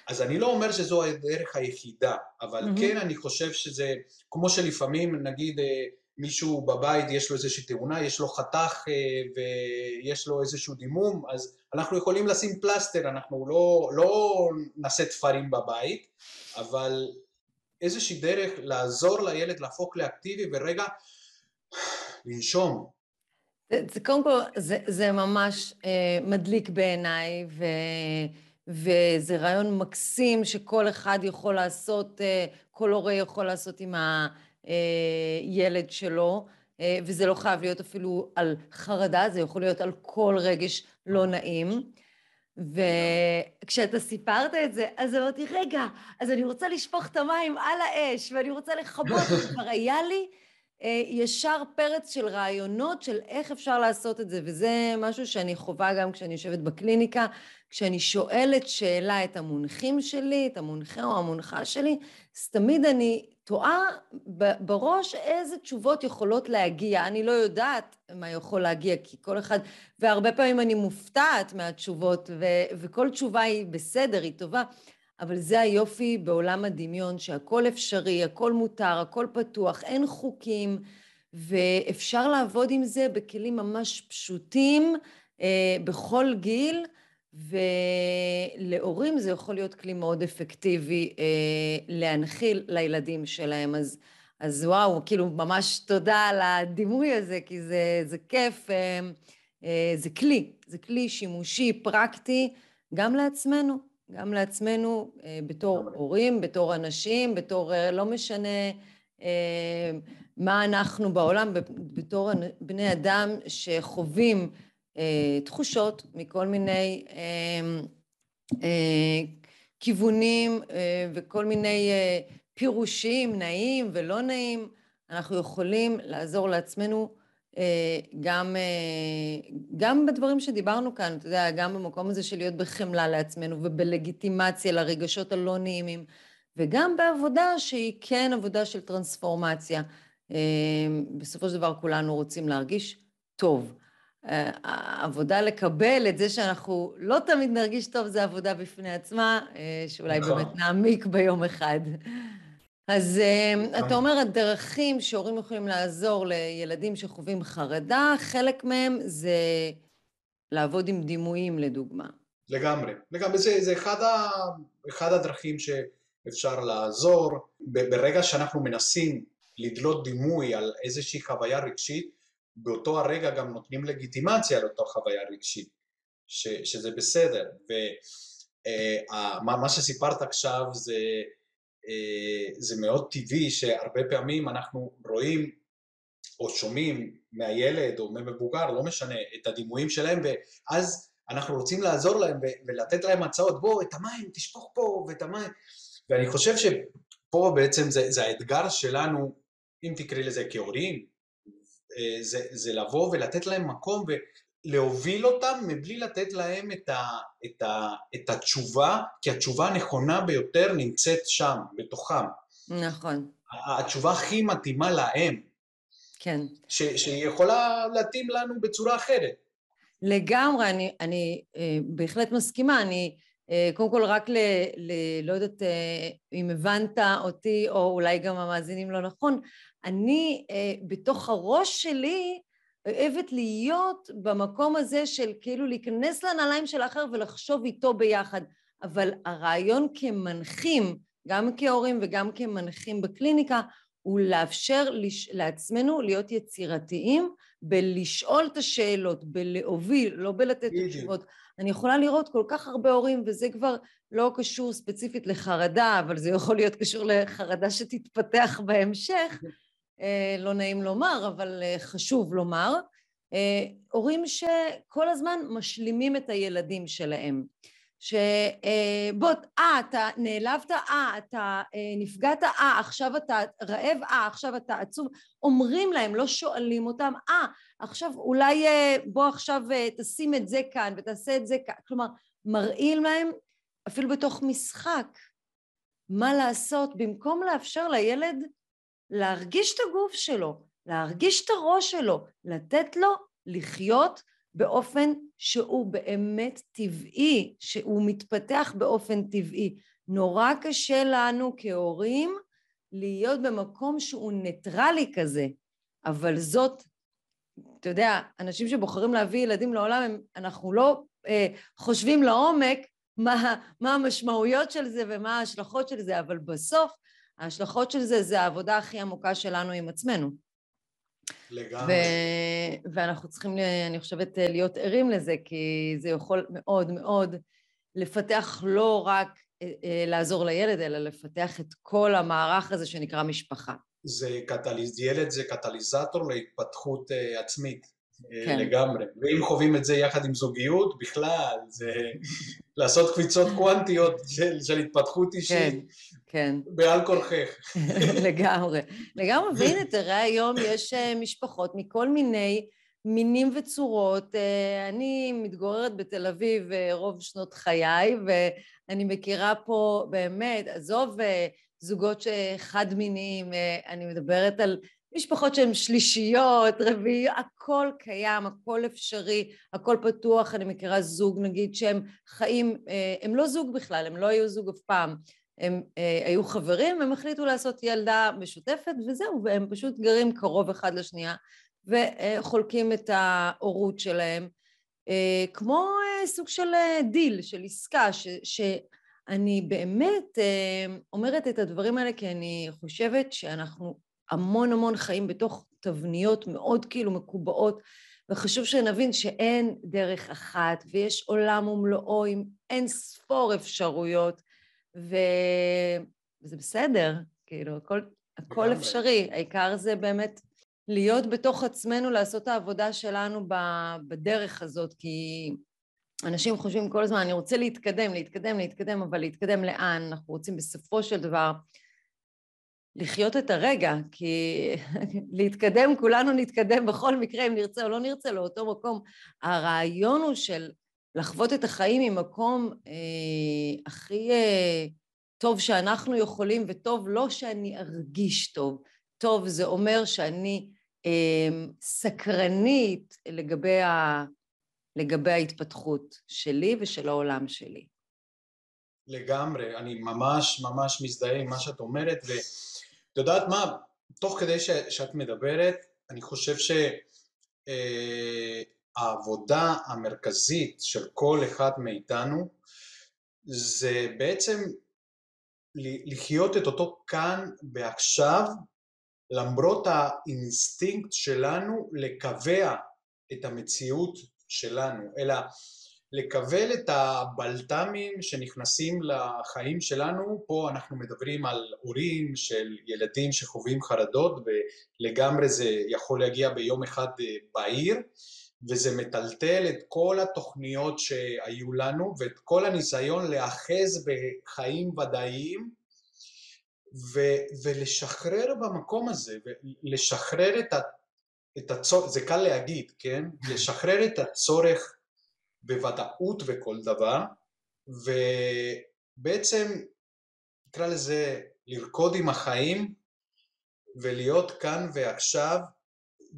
אז אני לא אומר שזו הדרך היחידה, אבל mm-hmm. כן אני חושב שזה, כמו שלפעמים נגיד אה, מישהו בבית יש לו איזושהי תאונה, יש לו חתך אה, ויש לו איזשהו דימום, אז אנחנו יכולים לשים פלסטר, אנחנו לא, לא נעשה תפרים בבית, אבל איזושהי דרך לעזור לילד להפוך לאקטיבי ורגע לנשום. זה, זה קודם כל, זה, זה ממש אה, מדליק בעיניי, ו... וזה רעיון מקסים שכל אחד יכול לעשות, אה, כל הורה יכול לעשות עם הילד שלו, אה, וזה לא חייב להיות אפילו על חרדה, זה יכול להיות על כל רגש לא נעים. וכשאתה סיפרת את זה, אז אמרתי, רגע, אז אני רוצה לשפוך את המים על האש, ואני רוצה לכבות, כבר היה לי אה, ישר פרץ של רעיונות של איך אפשר לעשות את זה, וזה משהו שאני חווה גם כשאני יושבת בקליניקה, כשאני שואלת שאלה את המונחים שלי, את המונחה או המונחה שלי, אז תמיד אני תוהה בראש איזה תשובות יכולות להגיע. אני לא יודעת מה יכול להגיע, כי כל אחד, והרבה פעמים אני מופתעת מהתשובות, ו, וכל תשובה היא בסדר, היא טובה. אבל זה היופי בעולם הדמיון, שהכל אפשרי, הכל מותר, הכל פתוח, אין חוקים, ואפשר לעבוד עם זה בכלים ממש פשוטים אה, בכל גיל, ולהורים זה יכול להיות כלי מאוד אפקטיבי אה, להנחיל לילדים שלהם. אז, אז וואו, כאילו ממש תודה על הדימוי הזה, כי זה, זה כיף, אה, אה, זה כלי, זה כלי שימושי, פרקטי, גם לעצמנו. גם לעצמנו בתור הורים, בתור אנשים, בתור לא משנה מה אנחנו בעולם, בתור בני אדם שחווים תחושות מכל מיני כיוונים וכל מיני פירושים נעים ולא נעים, אנחנו יכולים לעזור לעצמנו גם, גם בדברים שדיברנו כאן, אתה יודע, גם במקום הזה של להיות בחמלה לעצמנו ובלגיטימציה לרגשות הלא נעימים, וגם בעבודה שהיא כן עבודה של טרנספורמציה. בסופו של דבר כולנו רוצים להרגיש טוב. העבודה לקבל את זה שאנחנו לא תמיד נרגיש טוב, זה עבודה בפני עצמה, שאולי נכון. באמת נעמיק ביום אחד. אז נכון. אתה אומר, הדרכים שהורים יכולים לעזור לילדים שחווים חרדה, חלק מהם זה לעבוד עם דימויים, לדוגמה. לגמרי. לגמרי. זה, זה אחד, ה, אחד הדרכים שאפשר לעזור. ברגע שאנחנו מנסים לדלות דימוי על איזושהי חוויה רגשית, באותו הרגע גם נותנים לגיטימציה לאותה חוויה רגשית, ש, שזה בסדר. ומה אה, שסיפרת עכשיו זה, אה, זה מאוד טבעי שהרבה פעמים אנחנו רואים או שומעים מהילד או ממבוגר, לא משנה, את הדימויים שלהם, ואז אנחנו רוצים לעזור להם ולתת להם הצעות, בוא, את המים, תשפוך פה, ואת המים. ואני חושב שפה בעצם זה, זה האתגר שלנו, אם תקראי לזה כהורים, אה, זה, זה לבוא ולתת להם מקום ולהוביל אותם מבלי לתת להם את, ה, את, ה, את התשובה, כי התשובה הנכונה ביותר נמצאת שם, בתוכם. נכון. התשובה הכי מתאימה להם. כן. ש, שהיא יכולה להתאים לנו בצורה אחרת. לגמרי, אני, אני אה, בהחלט מסכימה. אני אה, קודם כל רק ל... ל לא יודעת אה, אם הבנת אותי, או אולי גם המאזינים לא נכון, אני אה, בתוך הראש שלי אוהבת להיות במקום הזה של כאילו להיכנס לנעליים של האחר ולחשוב איתו ביחד. אבל הרעיון כמנחים, גם כהורים וגם כמנחים בקליניקה, הוא לאפשר לש... לעצמנו להיות יצירתיים בלשאול את השאלות, בלהוביל, לא בלתת את התשובות. אני יכולה לראות כל כך הרבה הורים, וזה כבר לא קשור ספציפית לחרדה, אבל זה יכול להיות קשור לחרדה שתתפתח בהמשך, אה, לא נעים לומר, אבל אה, חשוב לומר, אה, הורים שכל הזמן משלימים את הילדים שלהם. שבוא, אה, אתה נעלבת, אה, אתה נפגעת, אה, עכשיו אתה רעב, אה, עכשיו אתה עצוב. אומרים להם, לא שואלים אותם, אה, עכשיו אולי בוא עכשיו תשים את זה כאן ותעשה את זה כאן. כלומר, מראים להם, אפילו בתוך משחק, מה לעשות, במקום לאפשר לילד להרגיש את הגוף שלו, להרגיש את הראש שלו, לתת לו לחיות באופן שהוא באמת טבעי, שהוא מתפתח באופן טבעי. נורא קשה לנו כהורים להיות במקום שהוא ניטרלי כזה, אבל זאת, אתה יודע, אנשים שבוחרים להביא ילדים לעולם, הם, אנחנו לא אה, חושבים לעומק מה, מה המשמעויות של זה ומה ההשלכות של זה, אבל בסוף ההשלכות של זה זה העבודה הכי עמוקה שלנו עם עצמנו. לגמרי. ו- ואנחנו צריכים, אני חושבת, להיות ערים לזה, כי זה יכול מאוד מאוד לפתח לא רק אה, אה, לעזור לילד, אלא לפתח את כל המערך הזה שנקרא משפחה. זה קטליז... ילד זה קטליזטור להתפתחות עצמית. כן. לגמרי. ואם חווים את זה יחד עם זוגיות, בכלל, זה לעשות קפיצות קוונטיות של, של התפתחות אישית. כן, כן. בעל כורכך. לגמרי. לגמרי, והנה, תראה, היום יש אה, משפחות מכל מיני מינים וצורות. אה, אני מתגוררת בתל אביב אה, רוב שנות חיי, ואני מכירה פה באמת, עזוב זוגות חד-מיניים, אני מדברת על משפחות שהן שלישיות, רביעיות, הכל קיים, הכל אפשרי, הכל פתוח. אני מכירה זוג, נגיד, שהם חיים, הם לא זוג בכלל, הם לא היו זוג אף פעם. הם אה, היו חברים, הם החליטו לעשות ילדה משותפת וזהו, והם פשוט גרים קרוב אחד לשנייה וחולקים את ההורות שלהם, אה, כמו אה, סוג של אה, דיל, של עסקה, ש, שאני באמת אה, אומרת את הדברים האלה כי אני חושבת שאנחנו המון המון חיים בתוך תבניות מאוד כאילו מקובעות וחשוב שנבין שאין דרך אחת, ויש עולם ומלואו עם אין ספור אפשרויות, ו... וזה בסדר, כאילו, הכל, הכל אפשרי, העיקר זה באמת להיות בתוך עצמנו, לעשות את העבודה שלנו בדרך הזאת, כי אנשים חושבים כל הזמן, אני רוצה להתקדם, להתקדם, להתקדם, אבל להתקדם לאן? אנחנו רוצים בסופו של דבר לחיות את הרגע, כי להתקדם, כולנו נתקדם בכל מקרה, אם נרצה או לא נרצה, לאותו מקום. הרעיון הוא של לחוות את החיים ממקום אה, הכי אה, טוב שאנחנו יכולים, וטוב לא שאני ארגיש טוב, טוב זה אומר שאני אה, סקרנית לגבי, ה, לגבי ההתפתחות שלי ושל העולם שלי. לגמרי, אני ממש ממש מזדהה עם מה שאת אומרת, ו... את יודעת מה, תוך כדי ש, שאת מדברת, אני חושב שהעבודה אה, המרכזית של כל אחד מאיתנו זה בעצם לחיות את אותו כאן ועכשיו למרות האינסטינקט שלנו לקבע את המציאות שלנו, אלא לקבל את הבלת"מים שנכנסים לחיים שלנו, פה אנחנו מדברים על הורים של ילדים שחווים חרדות ולגמרי זה יכול להגיע ביום אחד אה, בעיר וזה מטלטל את כל התוכניות שהיו לנו ואת כל הניסיון להאחז בחיים ודאיים ו- ולשחרר במקום הזה, ולשחרר את, ה- את הצורך, זה קל להגיד, כן? לשחרר את הצורך בוודאות בכל דבר, ובעצם נקרא לזה לרקוד עם החיים ולהיות כאן ועכשיו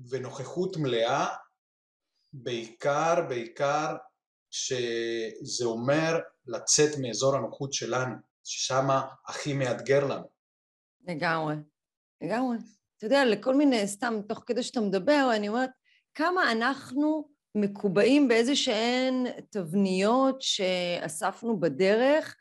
ונוכחות מלאה, בעיקר, בעיקר שזה אומר לצאת מאזור הנוחות שלנו, ששם הכי מאתגר לנו. לגמרי, לגמרי. אתה יודע, לכל מיני, סתם, תוך כדי שאתה מדבר, אני אומרת, כמה אנחנו מקובעים באיזה שהן תבניות שאספנו בדרך,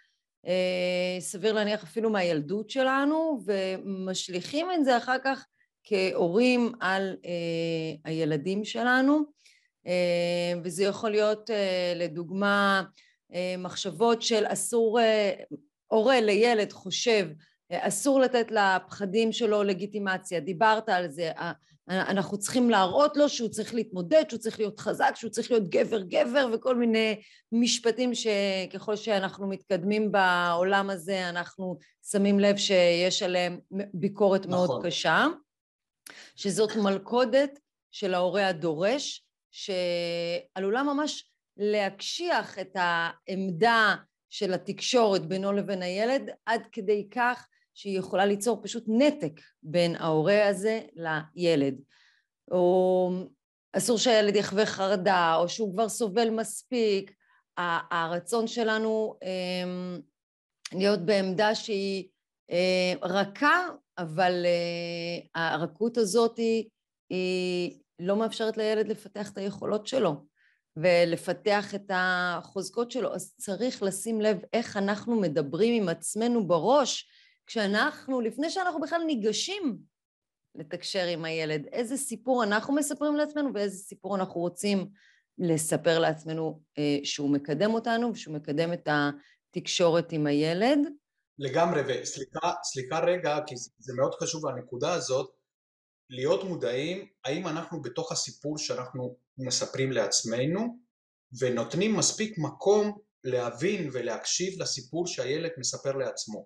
אה, סביר להניח אפילו מהילדות שלנו, ומשליכים את זה אחר כך כהורים על אה, הילדים שלנו, אה, וזה יכול להיות לדוגמה מחשבות של אסור, הורה לילד חושב אסור לתת לפחדים שלו לגיטימציה, דיברת על זה, אנחנו צריכים להראות לו שהוא צריך להתמודד, שהוא צריך להיות חזק, שהוא צריך להיות גבר גבר וכל מיני משפטים שככל שאנחנו מתקדמים בעולם הזה אנחנו שמים לב שיש עליהם ביקורת נכון. מאוד קשה, שזאת מלכודת של ההורה הדורש, שעלולה ממש להקשיח את העמדה של התקשורת בינו לבין הילד עד כדי כך שהיא יכולה ליצור פשוט נתק בין ההורה הזה לילד. או אסור שהילד יחווה חרדה, או שהוא כבר סובל מספיק. הרצון שלנו אמ, להיות בעמדה שהיא אה, רכה, אבל אה, הרכות הזאת היא, היא לא מאפשרת לילד לפתח את היכולות שלו ולפתח את החוזקות שלו. אז צריך לשים לב איך אנחנו מדברים עם עצמנו בראש כשאנחנו, לפני שאנחנו בכלל ניגשים לתקשר עם הילד, איזה סיפור אנחנו מספרים לעצמנו ואיזה סיפור אנחנו רוצים לספר לעצמנו אה, שהוא מקדם אותנו ושהוא מקדם את התקשורת עם הילד. לגמרי, וסליחה סליחה רגע, כי זה, מאוד חשוב הנקודה הזאת, להיות מודעים האם אנחנו בתוך הסיפור שאנחנו מספרים לעצמנו ונותנים מספיק מקום להבין ולהקשיב לסיפור שהילד מספר לעצמו.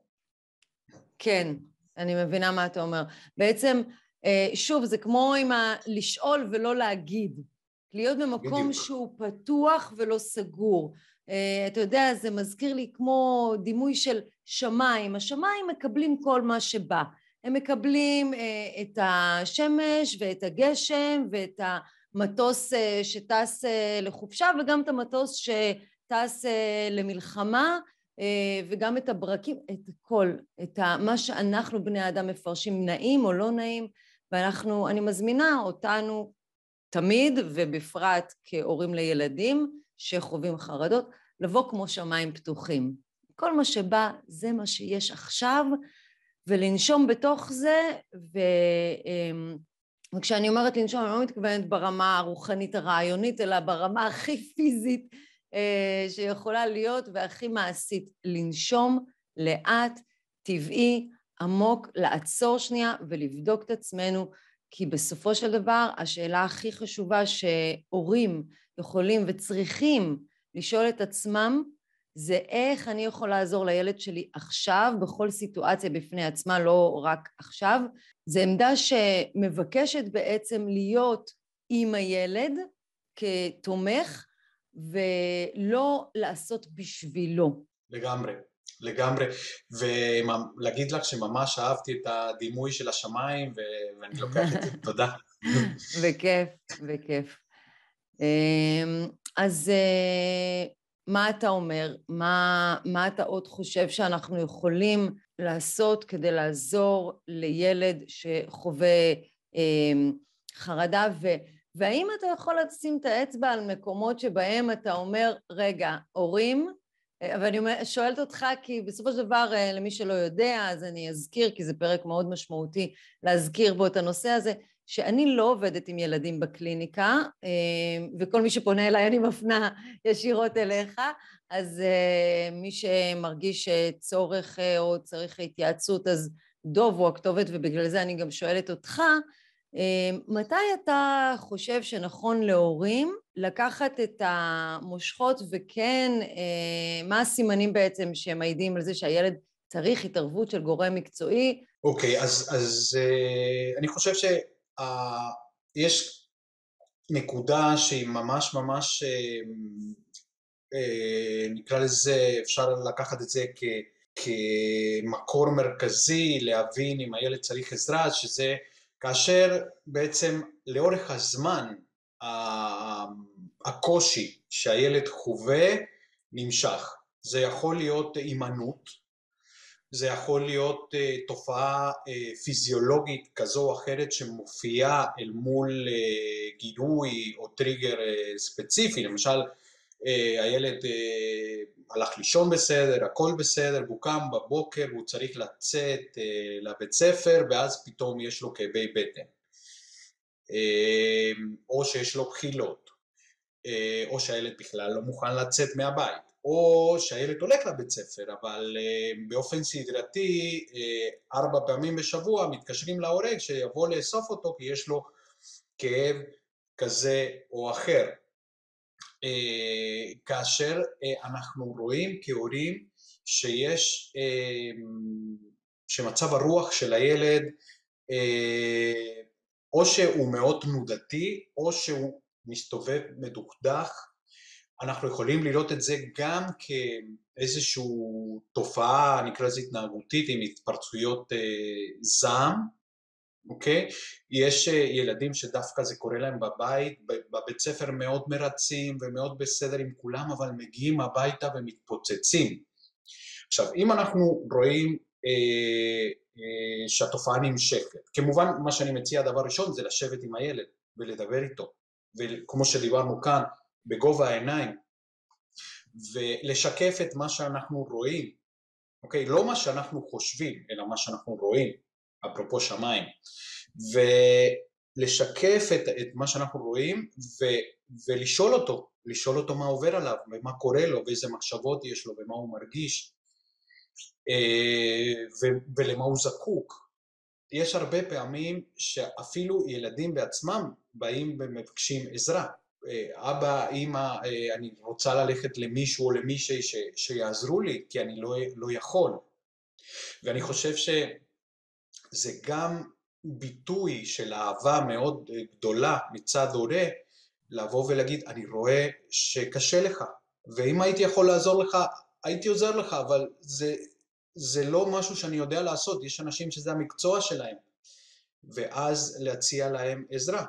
כן, אני מבינה מה אתה אומר. בעצם, אה, שוב, זה כמו עם ה... לשאול ולא להגיד. להיות במקום בדיוק. שהוא פתוח ולא סגור. אה, אתה יודע, זה מזכיר לי כמו דימוי של שמיים. השמיים מקבלים כל מה שבא. הם מקבלים אה, את השמש ואת הגשם ואת המטוס שטס לחופשה וגם את המטוס שטס למלחמה וגם את הברקים, את הכל, את מה שאנחנו בני האדם מפרשים נעים או לא נעים, ואנחנו, אני מזמינה אותנו תמיד ובפרט כהורים לילדים שחווים חרדות, לבוא כמו שמיים פתוחים. כל מה שבא זה מה שיש עכשיו ולנשום בתוך זה וכשאני אומרת לנשום, אני לא מתכוונת ברמה הרוחנית הרעיונית, אלא ברמה הכי פיזית אה, שיכולה להיות והכי מעשית. לנשום לאט, טבעי, עמוק, לעצור שנייה ולבדוק את עצמנו, כי בסופו של דבר השאלה הכי חשובה שהורים יכולים וצריכים לשאול את עצמם זה איך אני יכול לעזור לילד שלי עכשיו, בכל סיטואציה בפני עצמה, לא רק עכשיו. זו עמדה שמבקשת בעצם להיות עם הילד כתומך, ולא לעשות בשבילו. לגמרי, לגמרי. ולהגיד לך שממש אהבתי את הדימוי של השמיים, ואני לוקח את זה, תודה. בכיף, בכיף. אמ, אז אה, מה אתה אומר? מה, מה אתה עוד חושב שאנחנו יכולים לעשות כדי לעזור לילד שחווה אה, חרדה? ו, והאם אתה יכול לשים את האצבע על מקומות שבהם אתה אומר, רגע, הורים, ואני שואלת אותך כי בסופו של דבר, אה, למי שלא יודע, אז אני אזכיר, כי זה פרק מאוד משמעותי להזכיר בו את הנושא הזה, שאני לא עובדת עם ילדים בקליניקה, אה, וכל מי שפונה אליי אני מפנה ישירות אליך, אז אה, מי שמרגיש צורך אה, או צריך התייעצות, אז דוב הוא הכתובת, ובגלל זה אני גם שואלת אותך, מתי אתה חושב שנכון להורים לקחת את המושכות וכן, מה הסימנים בעצם שמעידים על זה שהילד צריך התערבות של גורם מקצועי? אוקיי, אז, אז אני חושב ש... יש נקודה שהיא ממש ממש, אה, אה, נקרא לזה, אפשר לקחת את זה כ... כמקור מרכזי להבין אם הילד צריך עזרה, שזה כאשר בעצם לאורך הזמן הקושי שהילד חווה נמשך. זה יכול להיות הימנעות, זה יכול להיות uh, תופעה uh, פיזיולוגית כזו או אחרת שמופיעה אל מול uh, גילוי או טריגר ספציפי, למשל הילד uh, הלך לישון בסדר, הכל בסדר, והוא קם בבוקר והוא צריך לצאת uh, לבית ספר ואז פתאום יש לו כאבי בטן, או שיש לו בחילות, או שהילד בכלל לא מוכן לצאת מהבית. או שהילד הולך לבית ספר, אבל באופן סדרתי ארבע פעמים בשבוע מתקשרים להורג שיבוא לאסוף אותו כי יש לו כאב כזה או אחר. Uh, כאשר uh, אנחנו רואים כהורים שיש, uh, שמצב הרוח של הילד או שהוא מאוד תנודתי או שהוא מסתובב מדוכדך אנחנו יכולים לראות את זה גם כאיזושהי תופעה, נקרא לזה התנהגותית עם התפרצויות אה, זעם, אוקיי? יש אה, ילדים שדווקא זה קורה להם בבית, בבית ספר מאוד מרצים ומאוד בסדר עם כולם, אבל מגיעים הביתה ומתפוצצים. עכשיו, אם אנחנו רואים אה, אה, שהתופעה נמשכת, כמובן מה שאני מציע, דבר ראשון זה לשבת עם הילד ולדבר איתו, וכמו שדיברנו כאן, בגובה העיניים ולשקף את מה שאנחנו רואים, אוקיי? לא מה שאנחנו חושבים, אלא מה שאנחנו רואים, אפרופו שמיים, ולשקף את, את מה שאנחנו רואים ו, ולשאול אותו, לשאול אותו מה עובר עליו ומה קורה לו ואיזה מחשבות יש לו ומה הוא מרגיש אה, ו, ולמה הוא זקוק. יש הרבה פעמים שאפילו ילדים בעצמם באים ומבקשים עזרה, אבא, אימא, אה, אני רוצה ללכת למישהו או למישהי ש, שיעזרו לי, כי אני לא, לא יכול. ואני חושב שזה גם ביטוי של אהבה מאוד גדולה מצד הורה, לבוא ולהגיד, אני רואה שקשה לך, ואם הייתי יכול לעזור לך, הייתי עוזר לך, אבל זה, זה לא משהו שאני יודע לעשות, יש אנשים שזה המקצוע שלהם, ואז להציע להם עזרה.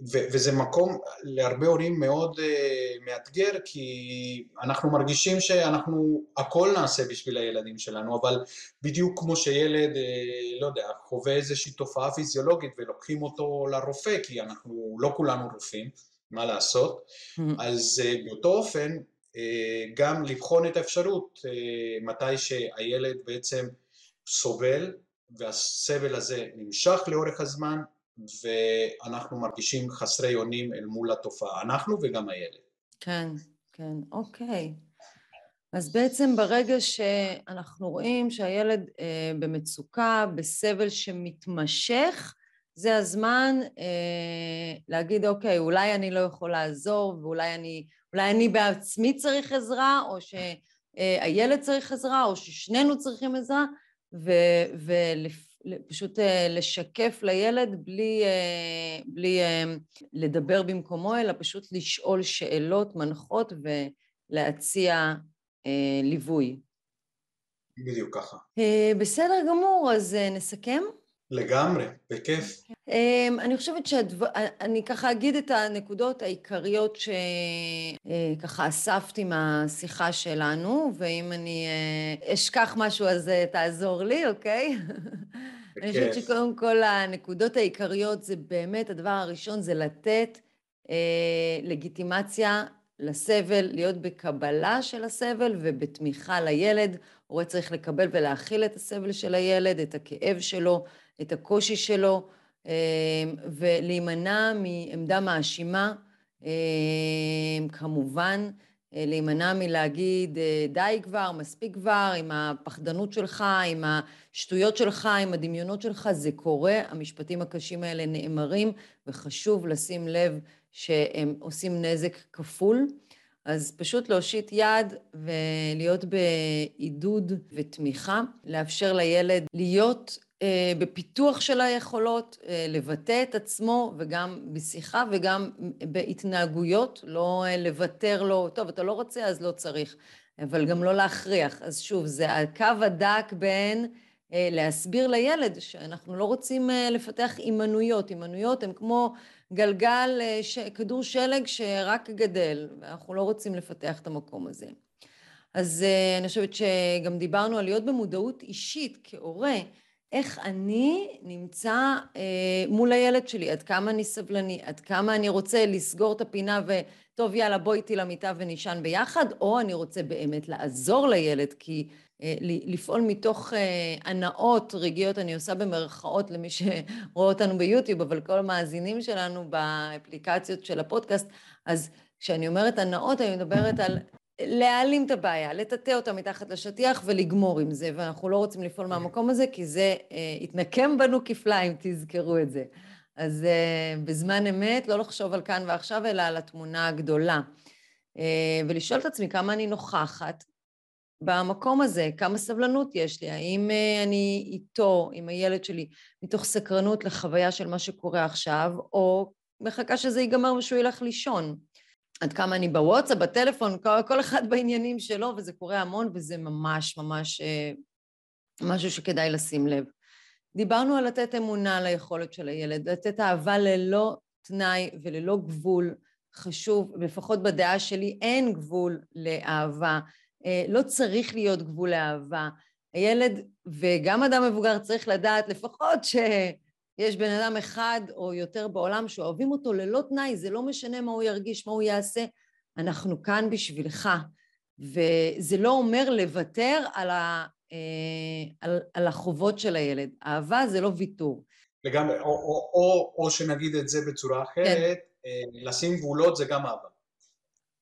ו- וזה מקום להרבה הורים מאוד uh, מאתגר כי אנחנו מרגישים שאנחנו הכל נעשה בשביל הילדים שלנו אבל בדיוק כמו שילד uh, לא יודע חווה איזושהי תופעה פיזיולוגית ולוקחים אותו לרופא כי אנחנו לא כולנו רופאים מה לעשות mm-hmm. אז uh, באותו אופן uh, גם לבחון את האפשרות uh, מתי שהילד בעצם סובל והסבל הזה נמשך לאורך הזמן ואנחנו מרגישים חסרי אונים אל מול התופעה, אנחנו וגם הילד. כן, כן, אוקיי. אז בעצם ברגע שאנחנו רואים שהילד אה, במצוקה, בסבל שמתמשך, זה הזמן אה, להגיד, אוקיי, אולי אני לא יכול לעזור, ואולי אני, אני בעצמי צריך עזרה, או שהילד צריך עזרה, או ששנינו צריכים עזרה, ופשוט אה, לשקף לילד בלי, אה, בלי אה, לדבר במקומו, אלא פשוט לשאול שאלות מנחות ולהציע ליווי. בדיוק ככה. בסדר גמור, אז נסכם? לגמרי, בכיף. אמ, אני חושבת שאני ככה אגיד את הנקודות העיקריות שככה אספתי מהשיחה שלנו, ואם אני אשכח משהו אז תעזור לי, אוקיי? אני חושבת שקודם כל הנקודות העיקריות זה באמת, הדבר הראשון זה לתת לגיטימציה לסבל, להיות בקבלה של הסבל ובתמיכה לילד. הורה צריך לקבל ולהכיל את הסבל של הילד, את הכאב שלו, את הקושי שלו, אה, ולהימנע מעמדה מאשימה, אה, כמובן, אה, להימנע מלהגיד די כבר, מספיק כבר, עם הפחדנות שלך, עם השטויות שלך, עם הדמיונות שלך, זה קורה, המשפטים הקשים האלה נאמרים, וחשוב לשים לב שהם עושים נזק כפול. אז פשוט להושיט יד ולהיות בעידוד ותמיכה, לאפשר לילד להיות אה, בפיתוח של היכולות, אה, לבטא את עצמו וגם בשיחה וגם בהתנהגויות, לא אה, לוותר לו, טוב, אתה לא רוצה אז לא צריך, אבל גם לא להכריח. אז שוב, זה הקו הדק בין להסביר לילד שאנחנו לא רוצים לפתח הימנויות, הימנויות הן כמו גלגל, כדור שלג שרק גדל, ואנחנו לא רוצים לפתח את המקום הזה. אז אני חושבת שגם דיברנו על להיות במודעות אישית כהורה, איך אני נמצא אה, מול הילד שלי, עד כמה אני סבלני, עד כמה אני רוצה לסגור את הפינה וטוב יאללה בוא איתי למיטה ונישן ביחד, או אני רוצה באמת לעזור לילד, כי אה, לפעול מתוך אה, הנאות רגעיות, אני עושה במרכאות למי שרואה אותנו ביוטיוב, אבל כל המאזינים שלנו באפליקציות של הפודקאסט, אז כשאני אומרת הנאות, אני מדברת על להעלים את הבעיה, לטאטא אותה מתחת לשטיח ולגמור עם זה, ואנחנו לא רוצים לפעול מהמקום הזה, כי זה אה, יתנקם בנו כפליים, תזכרו את זה. אז אה, בזמן אמת, לא לחשוב על כאן ועכשיו, אלא על התמונה הגדולה. אה, ולשאול את עצמי כמה אני נוכחת במקום הזה, כמה סבלנות יש לי, האם אה, אני איתו, עם הילד שלי, מתוך סקרנות לחוויה של מה שקורה עכשיו, או מחכה שזה ייגמר ושהוא ילך לישון. עד כמה אני בוואטסאפ, בטלפון, כל, אחד בעניינים שלו, וזה קורה המון, וזה ממש ממש אה, משהו שכדאי לשים לב. דיברנו על לתת אמונה ליכולת של הילד, לתת אהבה ללא תנאי וללא גבול, חשוב, לפחות בדעה שלי, אין גבול לאהבה, אה, לא צריך להיות גבול לאהבה. הילד וגם אדם מבוגר צריך לדעת לפחות ש... יש בן אדם אחד או יותר בעולם שאוהבים אותו ללא תנאי, זה לא משנה מה הוא ירגיש, מה הוא יעשה, אנחנו כאן בשבילך. וזה לא אומר לוותר על, ה, אה, על, על החובות של הילד. אהבה זה לא ויתור. לגמרי, או, או, או, או שנגיד את זה בצורה אחרת, כן. אה, לשים גבולות זה גם אהבה.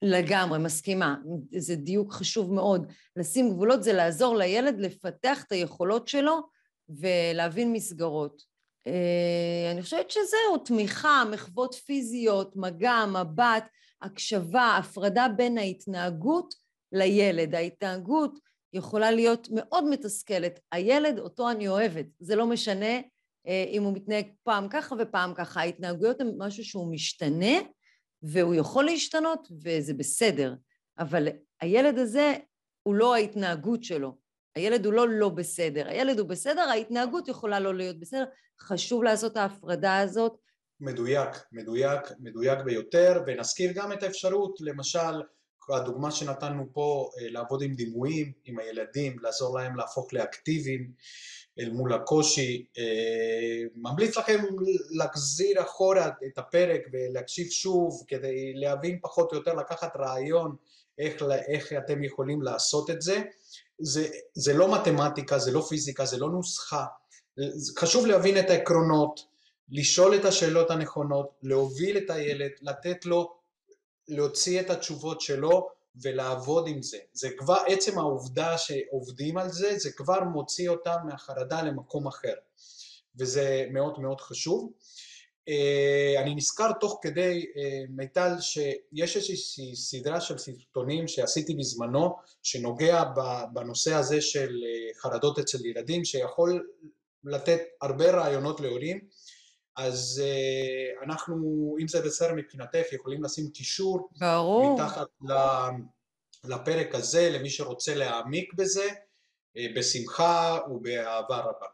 לגמרי, מסכימה. זה דיוק חשוב מאוד. לשים גבולות זה לעזור לילד לפתח את היכולות שלו ולהבין מסגרות. אה, אני חושבת שזהו, תמיכה, מחוות פיזיות, מגע, מבט, הקשבה, הפרדה בין ההתנהגות לילד. ההתנהגות יכולה להיות מאוד מתסכלת. הילד, אותו אני אוהבת, זה לא משנה אה, אם הוא מתנהג פעם ככה ופעם ככה. ההתנהגויות הן משהו שהוא משתנה, והוא יכול להשתנות, וזה בסדר. אבל הילד הזה הוא לא ההתנהגות שלו. הילד הוא לא לא בסדר, הילד הוא בסדר, ההתנהגות יכולה לא להיות בסדר, חשוב לעשות ההפרדה הזאת. מדויק, מדויק, מדויק ביותר, ונזכיר גם את האפשרות, למשל, הדוגמה שנתנו פה, אה, לעבוד עם דימויים, עם הילדים, לעזור להם להפוך לאקטיביים אל מול הקושי. אה, ממליץ לכם להחזיר אחורה את הפרק ולהקשיב שוב כדי להבין פחות או יותר, לקחת רעיון איך, איך אתם יכולים לעשות את זה. זה, זה לא מתמטיקה, זה לא פיזיקה, זה לא נוסחה, חשוב להבין את העקרונות, לשאול את השאלות הנכונות, להוביל את הילד, לתת לו, להוציא את התשובות שלו ולעבוד עם זה. זה כבר, עצם העובדה שעובדים על זה, זה כבר מוציא אותם מהחרדה למקום אחר. וזה מאוד מאוד חשוב. אה, אני נזכר תוך כדי אה, מיטל שיש איזושהי סדרה של סרטונים שעשיתי בזמנו שנוגע בנושא הזה של אה, חרדות אצל ילדים שיכול לתת הרבה רעיונות להורים אז אנחנו אם זה בסדר מבחינתך יכולים לשים קישור ברור. מתחת לפרק הזה למי שרוצה להעמיק בזה בשמחה ובאהבה רבה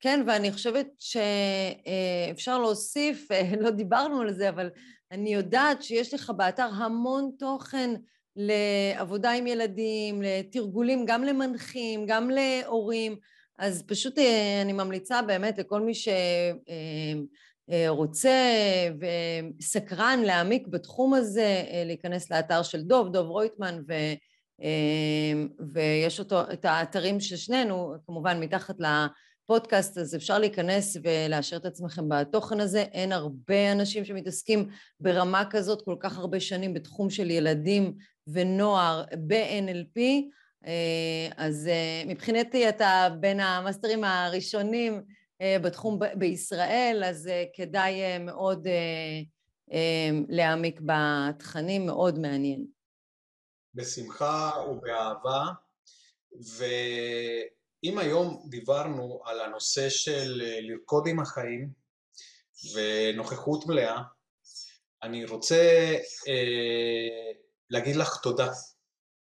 כן, ואני חושבת שאפשר להוסיף, לא דיברנו על זה, אבל אני יודעת שיש לך באתר המון תוכן לעבודה עם ילדים, לתרגולים, גם למנחים, גם להורים, אז פשוט אה, אני ממליצה באמת לכל מי שרוצה וסקרן להעמיק בתחום הזה, אה, להיכנס לאתר של דוב, דוב רויטמן, ו... ויש אותו, את האתרים של שנינו, כמובן מתחת ל... פודקאסט, אז אפשר להיכנס ולאשר את עצמכם בתוכן הזה. אין הרבה אנשים שמתעסקים ברמה כזאת כל כך הרבה שנים בתחום של ילדים ונוער ב-NLP, אה, אז אה, מבחינתי אתה בין המאסטרים הראשונים אה, בתחום בישראל, אז כדאי מאוד להעמיק בתכנים, מאוד מעניין. בשמחה ובאהבה, ו... אם היום דיברנו על הנושא של אה, לרקוד עם החיים ונוכחות מלאה, אני רוצה אה, להגיד לך תודה,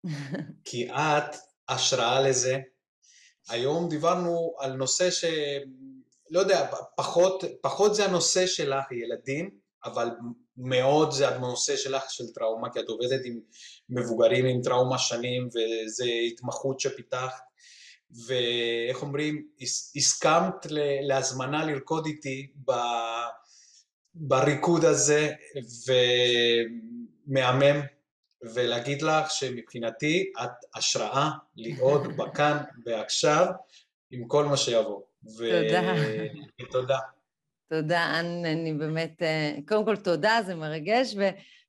כי את השראה לזה. היום דיברנו על נושא ש... לא יודע, פחות, פחות זה הנושא שלך, ילדים, אבל מאוד זה הנושא שלך של טראומה, כי את עובדת עם מבוגרים עם טראומה שנים, וזה התמחות שפיתחת. ואיך אומרים, הסכמת להזמנה לרקוד איתי בריקוד הזה ומהמם ולהגיד לך שמבחינתי את השראה להיות בכאן ועכשיו עם כל מה שיבוא. תודה. תודה. תודה, אני, אני באמת, אה, קודם כל תודה, זה מרגש,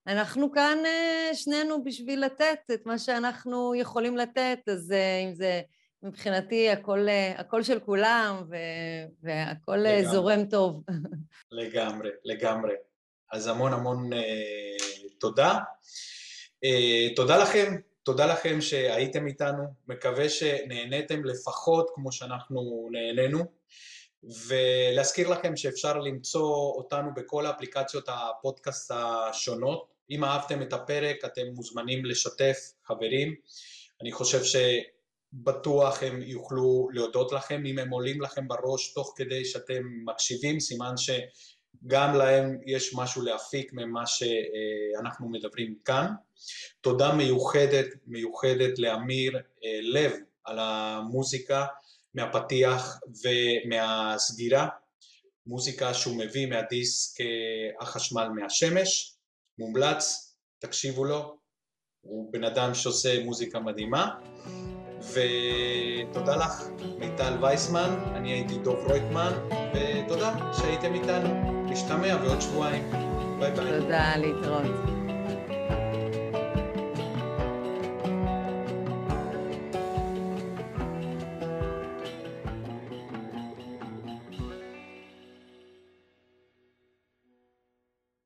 ואנחנו כאן אה, שנינו בשביל לתת את מה שאנחנו יכולים לתת, אז אה, אם זה מבחינתי הכל, הכל של כולם והכל לגמרי. זורם טוב. לגמרי, לגמרי. אז המון המון תודה. אה, תודה לכם, תודה לכם שהייתם איתנו, מקווה שנהניתם לפחות כמו שאנחנו נהנינו, ולהזכיר לכם שאפשר למצוא אותנו בכל האפליקציות הפודקאסט השונות. אם אהבתם את הפרק אתם מוזמנים לשתף חברים. אני חושב ש... בטוח הם יוכלו להודות לכם, אם הם עולים לכם בראש תוך כדי שאתם מקשיבים, סימן שגם להם יש משהו להפיק ממה שאנחנו מדברים כאן. תודה מיוחדת, מיוחדת לאמיר אה, לב על המוזיקה מהפתיח ומהסגירה, מוזיקה שהוא מביא מהדיסק אה, החשמל מהשמש, מומלץ, תקשיבו לו, הוא בן אדם שעושה מוזיקה מדהימה. ותודה לך, מיטל וייסמן, אני הייתי דוב רויטמן, ותודה שהייתם איתנו. נשתמע בעוד שבועיים. ביי ביי. תודה, להתראות.